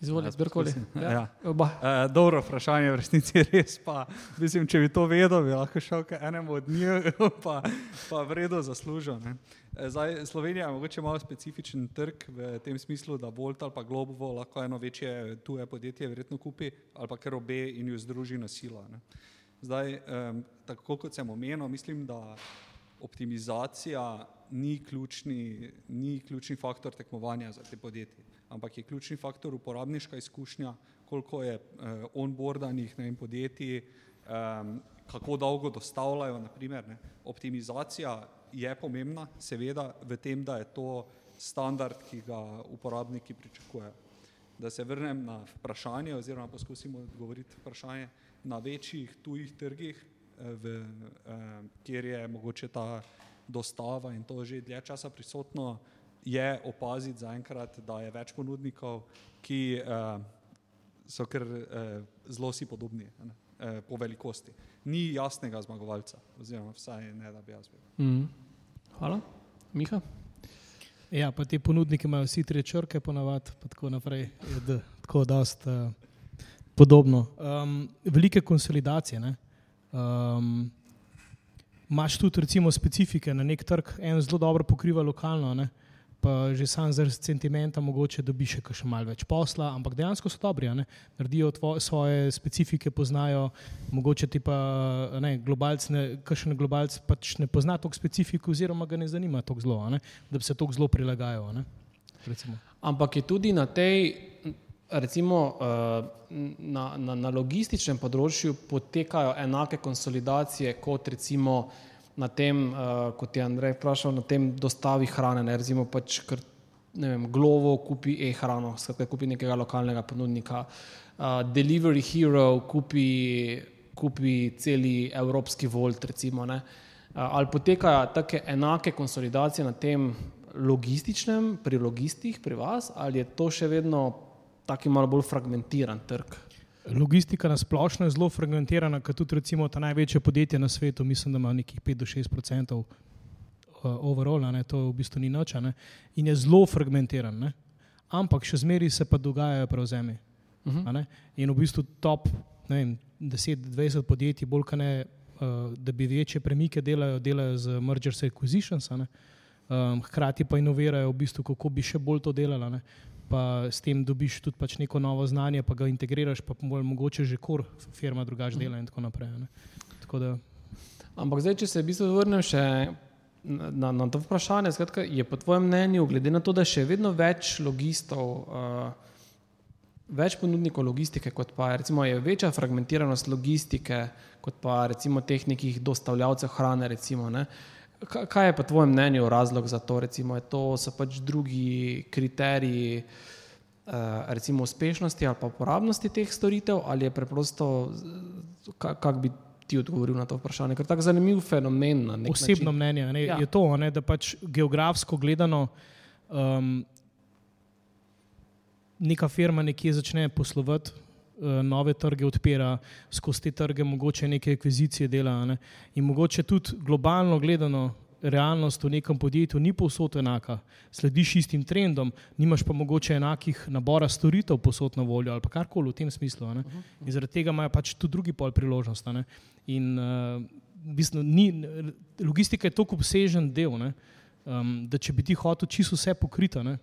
Izvolite, zbrkoli. Ja. Ja. Uh, dobro vprašanje, v resnici [laughs] res pa. Mislim, če bi to vedel, bi lahko šel k enemu od njih, [laughs] pa, pa vredo zaslužil. Ne. Zdaj, Slovenija je mogoče malo specifičen trg v tem smislu, da Volt ali pa Globovo lahko eno večje tuje podjetje verjetno kupi ali pa ker obe in jo združi na silo. Ne. Zdaj, um, tako kot sem omenil, mislim, da optimizacija ni ključni, ni ključni faktor tekmovanja za te podjetje ampak je ključni faktor uporabniška izkušnja, koliko je eh, onboardanih podjetij, eh, kako dolgo dostavljajo. Naprimer. Optimizacija je pomembna, seveda, v tem, da je to standard, ki ga uporabniki pričakujejo. Da se vrnem na vprašanje, oziroma poskusimo odgovoriti vprašanje na večjih tujih trgih, eh, v, eh, kjer je mogoče ta dostava in to že dlje časa prisotno je opaziti zaenkrat, da je več ponudnikov, ki uh, so kar uh, zelo si podobni ne, uh, po velikosti. Ni jasnega zmagovalca, oziroma vsaj ne, da bi jaz bil. Mm. Hvala. Miha? Ja, pa ti ponudniki imajo vsi tri črke, ponavadi, pa tako naprej, je tako dost uh, podobno. Um, velike konsolidacije. Um, Máš tudi recimo specifike na nek trg, en zelo dobro pokriva lokalno, ne? Pa že sam zaradi sentimenta mogoče dobi še kakšen mal več posla, ampak dejansko so dobri, ne? naredijo tvo, svoje specifike, poznajo, mogoče ti pa ne, globalc, ne, kakšen globalc pač ne pozna toliko specifik oziroma ga ne zanima toliko zelo, ne? da bi se toliko zelo prilagajal. ne, recimo. Ampak je tudi na tej, recimo, eh, na, na, na logističnem področju potekajo enake konsolidacije kot recimo na tem, eh, kot je Andrej vprašal, na tem dostavi hrane. Ne, recimo pač, kar, ne vem, Glovo kupi e-hrano, skratka kupi nekega lokalnega ponudnika, uh, Delivery Hero kupi, kupi celi evropski volt, recimo. Uh, ali potekajo take enake konsolidacije na tem logističnem, pri logistih, pri vas, ali je to še vedno taki malo bolj fragmentiran trg? Logistika na splošno je zelo fragmentirana, kot tudi recimo ta največje podjetje na svetu, mislim, da ima nekih 5 do 6 odstotkov overall, ne, to v bistvu ni noč, ne, in je zelo fragmentiran. Ne. Ampak še zmeraj se pa dogajajo prevzemi. Uh Mhm. -huh. In v bistvu top ne vem, 10-20 podjetij, bolj kot ne, uh, da bi večje premike delajo, delajo z mergers and acquisitions, um, hkrati pa inovirajo, v bistvu, kako bi še bolj to delala. Pa s tem dobiš tudi pač neko novo znanje, pa ga integriraš, pa mogoče že kor firma drugače dela in tako naprej. Ne. Tako da, Ampak zdaj, če se v bistvu vrnem še na, na, to vprašanje, skratka, je po tvojem mnenju, glede na to, da še vedno več logistov, uh, več ponudnikov logistike, kot pa recimo, je večja fragmentiranost logistike, kot pa recimo teh nekih dostavljavcev hrane. Recimo, ne. Ka- kaj je po tvojem mnenju razlog za to? Recimo, to so pač drugi kriteriji. eh, Recimo uspešnosti ali pa uporabnosti teh storitev, ali je preprosto, kako bi ti odgovoril na to vprašanje, ker je tako zanimiv fenomen. Na osebno način. mnenje ne, Ja. je to, ne, da pač geografsko gledano um, neka firma nekje začne poslovati, nove trge odpira, skozi te trge mogoče neke akvizicije dela. Ne, in mogoče tudi globalno gledano. Realnost v nekem podjetju ni povsod enaka, slediš istim trendom, nimaš pa mogoče enakih nabora storitev posod na voljo ali karkoli v tem smislu. ne. In zaradi tega imajo pač tudi drugi pol priložnost. ne. In uh, v bistvu ni, logistika je tako obsežen del, ne, um, da če bi ti hotel čisto vse pokriti, ne,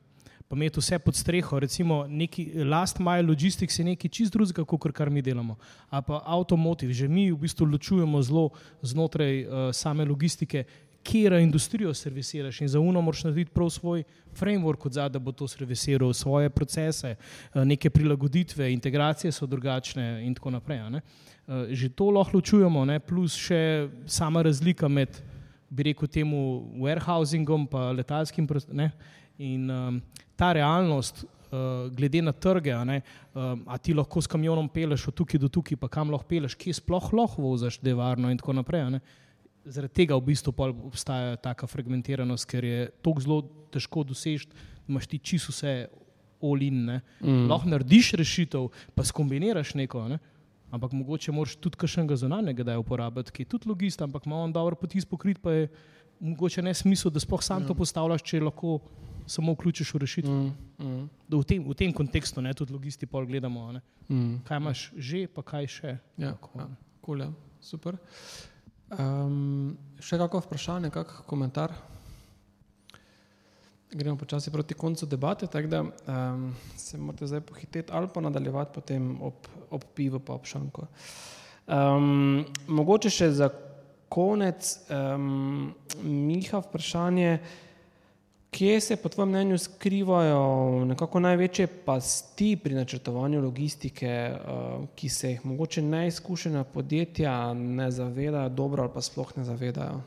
pa imeti vse pod streho, recimo neki last mile logistics je nekaj čist drugega, kot kar mi delamo. A pa avtomotiv, že mi v bistvu ločujemo zelo znotraj uh, same logistike. Kera industrijo servisiraš in za uno moraš narediti prav svoj framework, od zadaj, da bo to servisiral, svoje procese, eh, neke prilagoditve, integracije so drugačne in tako naprej. ne. Eh, Že to lahko ločujemo, ne, plus še sama razlika med, bi rekel, temu warehousingom in letalskim prostorom. In um, ta realnost, uh, glede na trge, a, ne, um, a ti lahko s kamionom peleš od tukaj do tukaj, pa kam lahko peleš, kje sploh lahko voziš, da je varno in tako naprej. Zaradi tega v bistvu obstaja taka fragmentiranost, ker je tako zelo težko doseči, da imaš ti čisto vse olin. Mm. Lahko narediš rešitev, pa skombiniraš neko. Ne? Ampak mogoče moraš tudi kakšnega zunanjega da uporabiti, ki je tudi logist, ampak ima on dobro potis pokrit, pa je mogoče ne smisel, da sploh sam to postavljaš, če lahko samo vključiš v rešitev. Mm. Mm, V, tem, v tem kontekstu ne, tudi logisti pol gledamo, ne. mm. kaj imaš že, pa kaj še. Ja, Tako, ja, ne. cool, ja. super. Um, še kakšno vprašanje, kak komentar? Gremo počasi proti koncu debate, tako da um, se morate zdaj pohiteti ali pa nadaljevati potem ob, ob pivu, pa ob šanku. Um, mogoče še za konec, um, Miha, vprašanje, kje se po tvojem mnenju skrivajo nekako največje pasti pri načrtovanju logistike, uh, ki se jih mogoče neizkušena podjetja ne zavedajo dobro ali pa sploh ne zavedajo?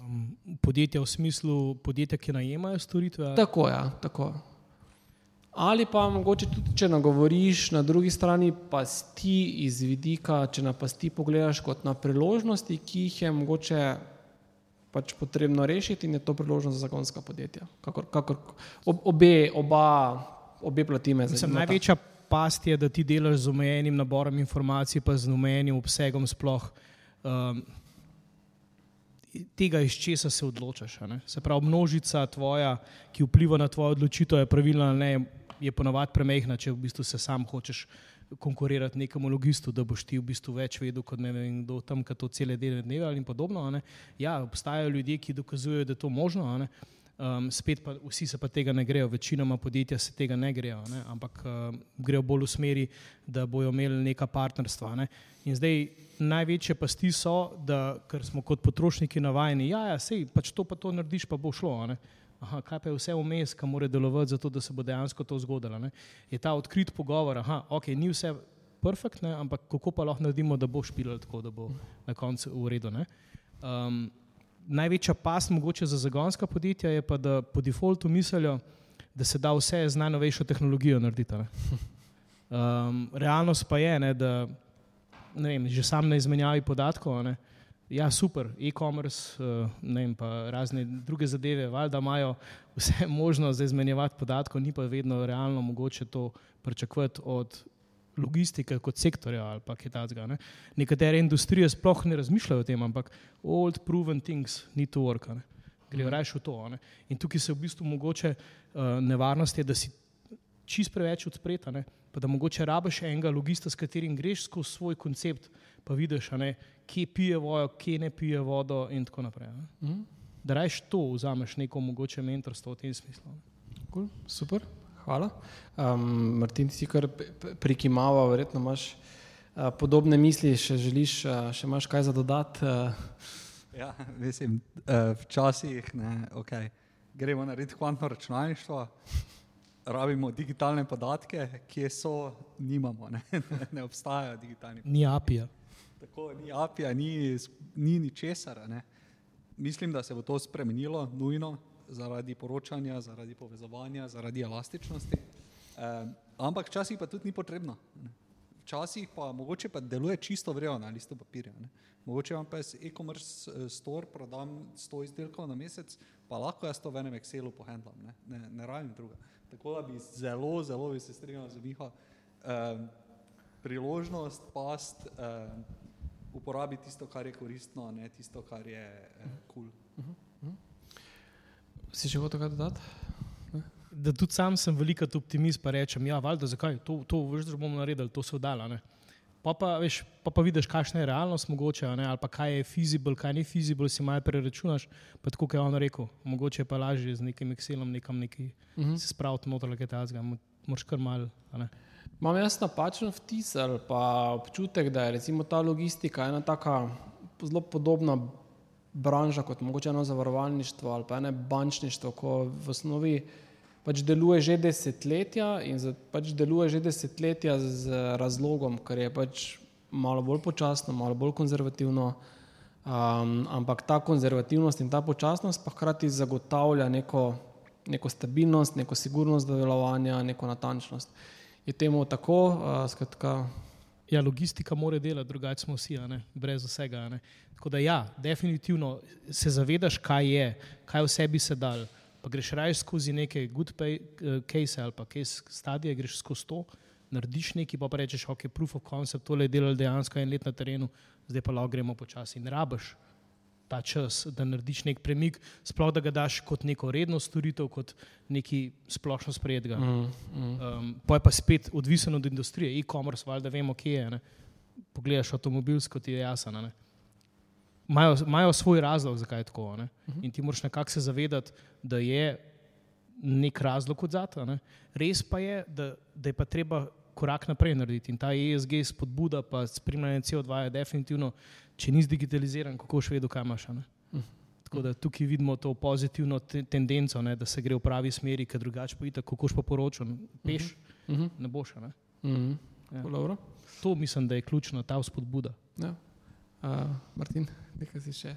Um, podjetja v smislu podjetja, ki najemajo storitve. Tako je, ja, tako. Ali pa mogoče tudi, če nagovoriš na drugi strani pasti iz vidika, če na pasti pogledaš kot na priložnosti, ki jih je mogoče pač potrebno rešiti in je to priložnost za zagonska podjetja. Kakor, kakor, ob, obe, oba, obe plati me zanimata. največja past je, da ti delaš z omejenim naborom informacij, pa z omejenim obsegom sploh. Um, Tega, iz česa se odločaš. Se pravi, množica tvoja, ki vpliva na tvojo odločitev, je pravilna ali ne, je ponavadi premehna, če v bistvu se sam hočeš konkurirati nekemu logistu, da boš ti v bistvu več vedel kot ne vem kdo tam, ki to cele dele dneve ali podobno. ne. Ja, obstajajo ljudje, ki dokazujejo, da je to možno. ne. Um, spet pa vsi se pa tega ne grejo, večinoma podjetja se tega ne grejo, ne? ampak uh, grejo bolj v smeri, da bojo imeli neka partnerstva. Ne? In zdaj največje pasti so, da smo kot potrošniki navajeni, ja, ja sej, pač to pa to narediš, pa bo šlo. Aha, kaj pa je vse vmes, kar mora delovati, zato da se bo dejansko to zgodilo. Ne? Je ta odkrit pogovor, da okay, ni vse perfektno, ampak kako pa lahko naredimo, da bo špilal tako, da bo na koncu v redu največja past mogoče za zagonska podjetja je pa, da po defaultu mislijo, da se da vse z najnovejšo tehnologijo narediti. Um, realnost pa je, ne, da ne vem, že sam na izmenjavi podatkov, ne, ja, super, e-commerce, uh, ne vem, pa razne druge zadeve, valjda imajo vse [laughs] možno za izmenjevati podatkov, ni pa vedno realno mogoče to pričakovati od logistike kot sektorja ali kaj takega. Ne. Nekatere industrije sploh ne razmišljajo o tem, ampak old proven things need to work. Ne. Grejo raje v to. Ne. In tukaj se v bistvu mogoče uh, nevarnost je, da si čist preveč odspreta, ne. pa da mogoče rabiš enega logista, s katerim greš skozi svoj koncept, pa vidiš, ne, kje pije vodo, kje ne pije vodo in tako naprej. Mhm. Da rajš to, vzameš neko mogoče mentorstvo v tem smislu. Cool, super. Hvala. Um, Martin, ti si kar prikimava, verjetno imaš uh, podobne misli, še želiš, uh, še imaš kaj za dodati. Uh. Ja, [laughs] mislim, uh, včasih ne, okay. gremo narediti kvantno računalništvo, rabimo digitalne podatke, kje so, nimamo, ne, [laughs] ne obstajajo digitalni podatki. Ni API-ja. Tako, ni API-ja, ni, ni ničesar. Mislim, da se bo to spremenilo, nujno zaradi poročanja, zaradi povezovanja, zaradi elastičnosti. Eh, ampak včasih pa tudi ni potrebno. Ne. Včasih pa mogoče pa deluje čisto vrejo na listu papirja. Ne. Mogoče vam pa jaz e-commerce eh, store prodam 100 izdelkov na mesec, pa lahko jaz to v enem Excelu pohendlam, ne, ne, ne rabim druga. Tako da bi zelo, zelo bi se strinjal z Miha, eh, priložnost, past, eh, uporabiti tisto, kar je koristno, ne tisto, kar je kul. Eh, cool. uh. Si še hotel kaj dodati? Da tudi sam sem veliko optimist, pa rečem, ja, valjda, zakaj to, to veš, da bomo naredili, to se vdala. Pa pa, veš, pa pa vidiš, kakšna je realnost mogoče, ne? ali pa kaj je feasible, kaj ni feasible, si malo preračunaš, pa tako, kot je on rekel, mogoče je pa lažje z nekim Excelom nekam nekaj uh mhm. -huh. se spraviti noter, kaj tazga, moraš kar mal. Imam jaz napačen vtis ali pa občutek, da je recimo ta logistika ena taka zelo podobna branža kot mogoče eno zavarovalništvo ali pa eno bančništvo, ko v osnovi pač deluje že desetletja in pač deluje že desetletja z razlogom, ker je pač malo bolj počasno, malo bolj konzervativno, um, ampak ta konzervativnost in ta počasnost pa hkrati zagotavlja neko, neko stabilnost, neko sigurnost delovanja, neko natančnost. Je temu tako, uh, skratka. Ja, logistika mora delati, drugače smo vsi, brez vsega. Tako da, ja, definitivno se zavedaš, kaj je, kaj vse bi se dal. Pa greš raje skozi neke good pay, uh, case ali pa case stadije, greš skozi to, narediš nekaj, pa, pa rečeš, ok, proof of concept, tole je delal dejansko en let na terenu, zdaj pa lahko gremo počasi in rabaš ta čas, da narediš nek premik, sploh da ga daš kot neko redno storitev, kot neki splošno sprejetega. Mm, mm. um, pa je pa spet odvisen od industrije, e-commerce, valjda vemo, kje je. Ne? Pogledaš avtomobilsko, ti je jasno. Imajo svoj razlog, zakaj je tako. Ne? In ti moraš nekako se zavedati, da je nek razlog od zata. Res pa je, da, da je pa treba korak naprej narediti. In ta ESG spodbuda, pa spremljanje CO2 je definitivno če nisi digitaliziran, kako še vedno kaj imaš. Mhm. Tako da tukaj vidimo to pozitivno te tendenco, ne, da se gre v pravi smeri, ker drugače pa je tako, kot pa poročam, peš, uh. -huh. ne boš. Ne? Uh mhm. -huh. ja. To mislim, da je ključno, ta vzpodbuda. Ja. Uh, Martin, nekaj si še.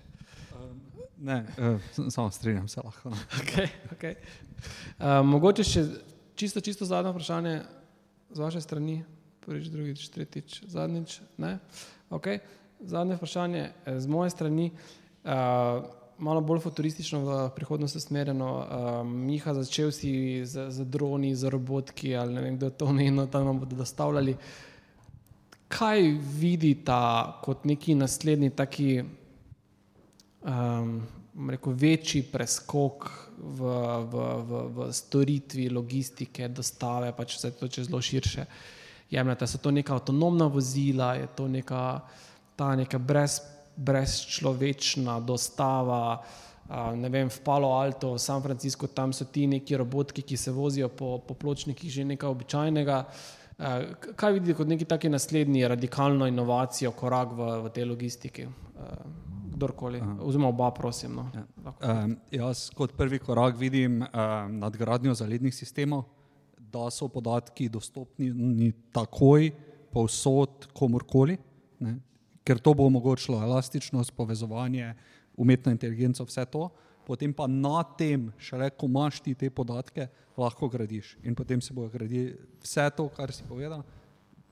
Um, ne, uh, samo strinjam se lahko. Okay, okay. Uh, mogoče še čisto, čisto zadnje vprašanje z vaše strani, prvič, drugič, tretjič, zadnjič. Okay. Zadnje vprašanje eh, z moje strani, uh, malo bolj futuristično v prihodnost usmerjeno. Uh, Miha, začel si z, z droni, z robotki ali ne vem, kdo to omenil, da nam bodo dostavljali. Kaj vidite kot neki naslednji, taki um, rekel, večji preskok v, v, v, v storitvi, logistike, dostave, pa če se to če zelo širše jemljete? So to neka avtonomna vozila, je to neka ta neka brez, brezčlovečna dostava, ne vem, v Palo Alto, v San Francisco, tam so ti neki roboti, ki se vozijo po, po pločnikih, že nekaj običajnega. Kaj vidite kot neki taki naslednji radikalno inovacijo, korak v, v tej logistiki? Kdorkoli, oziroma oba, prosim. No. Ja. Um, jaz kot prvi korak vidim um, nadgradnjo zalednih sistemov, da so podatki dostopni takoj, povsod, komorkoli, ne? ker to bo omogočilo elastičnost, povezovanje, umetno inteligenco, vse to. Potem pa na tem, šele ko imaš ti te podatke, lahko gradiš. In potem se bo gradilo vse to, kar si povedal.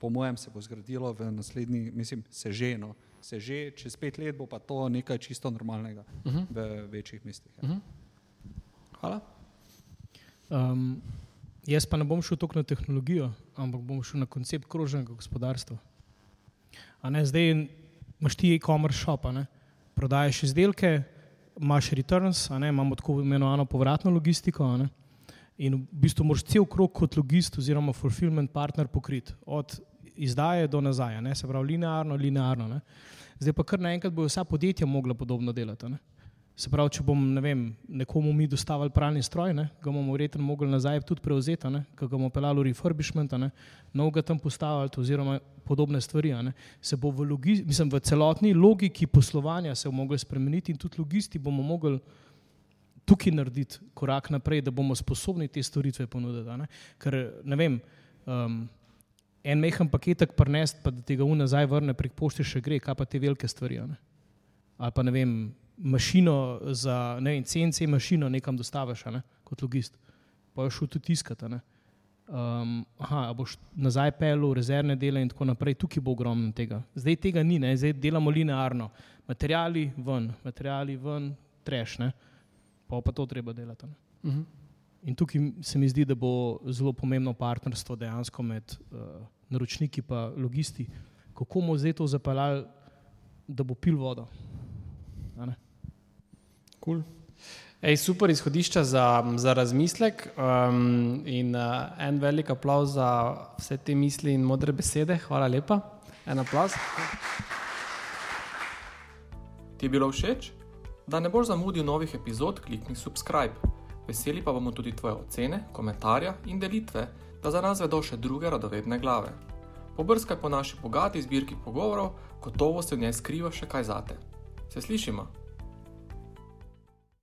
Po mojem se bo zgradilo v naslednji, mislim, se že, no, se že čez pet let bo pa to nekaj čisto normalnega uh mhm. -huh. v večjih mestih. Ja. Uh mhm. -huh. Hvala. Um, jaz pa ne bom šel toliko na tehnologijo, ampak bom šel na koncept krožnega gospodarstva. Ne, zdaj imaš ti e-commerce shop, ne? prodajaš izdelke, imaš returns, imamo tako imenovano povratno logistiko. In v bistvu moraš cel krok kot logist oziroma fulfillment partner pokriti, od izdaje do nazaj, ne? se pravi linearno, linearno. Ne? Zdaj pa kar naenkrat bojo vsa podjetja mogla podobno delati. Ne? Se pravi, če bom ne vem, nekomu mi dostavili pralni stroj, ne? ga bomo verjetno mogli nazaj tudi prevzeti, ko ga bomo pelali v refurbishment, novega tam postavili, oziroma podobne stvari. Se bo v, logi, mislim, v celotni logiki poslovanja se bo mogli spremeniti in tudi logisti bomo mogli tukaj narediti korak naprej, da bomo sposobni te storitve ponuditi. Ne? Ker ne vem. Um, En mehen paketek prnest, pa da tega v nazaj vrne prek pošte, še gre, kaj pa te velike stvari. Ne? Ali pa ne vem, mašino za ne vem, CNC mašino nekam dostaviš, ne? kot logist, pa jo šel tudi tiskati. Um, aha, boš nazaj pelil, rezervne dele in tako naprej, tukaj bo ogromno tega. Zdaj tega ni, ne? zdaj delamo linearno. Materiali ven, materiali ven, trešne pa pa to treba delati. Uh mhm. -huh. In tukaj se mi zdi, da bo zelo pomembno partnerstvo dejansko med uh, naročniki in logisti, kako bomo zdaj to zapeljali, da bo pil vodo. Cool. Ej, super izhodišča za, za razmislek um, in uh, en velik aplauz za vse te misli in modre besede. Hvala lepa. En aplauz. Ti je bilo všeč? Da ne boš zamudil novih epizod, klikni subscribe. Veseli pa bomo tudi tvoje ocene, komentarje in delitve, da za nas vedo še druge radovedne glave. Pobrskaj po naši bogati zbirki pogovorov, gotovo se v njej skriva še kaj zate. Se slišimo?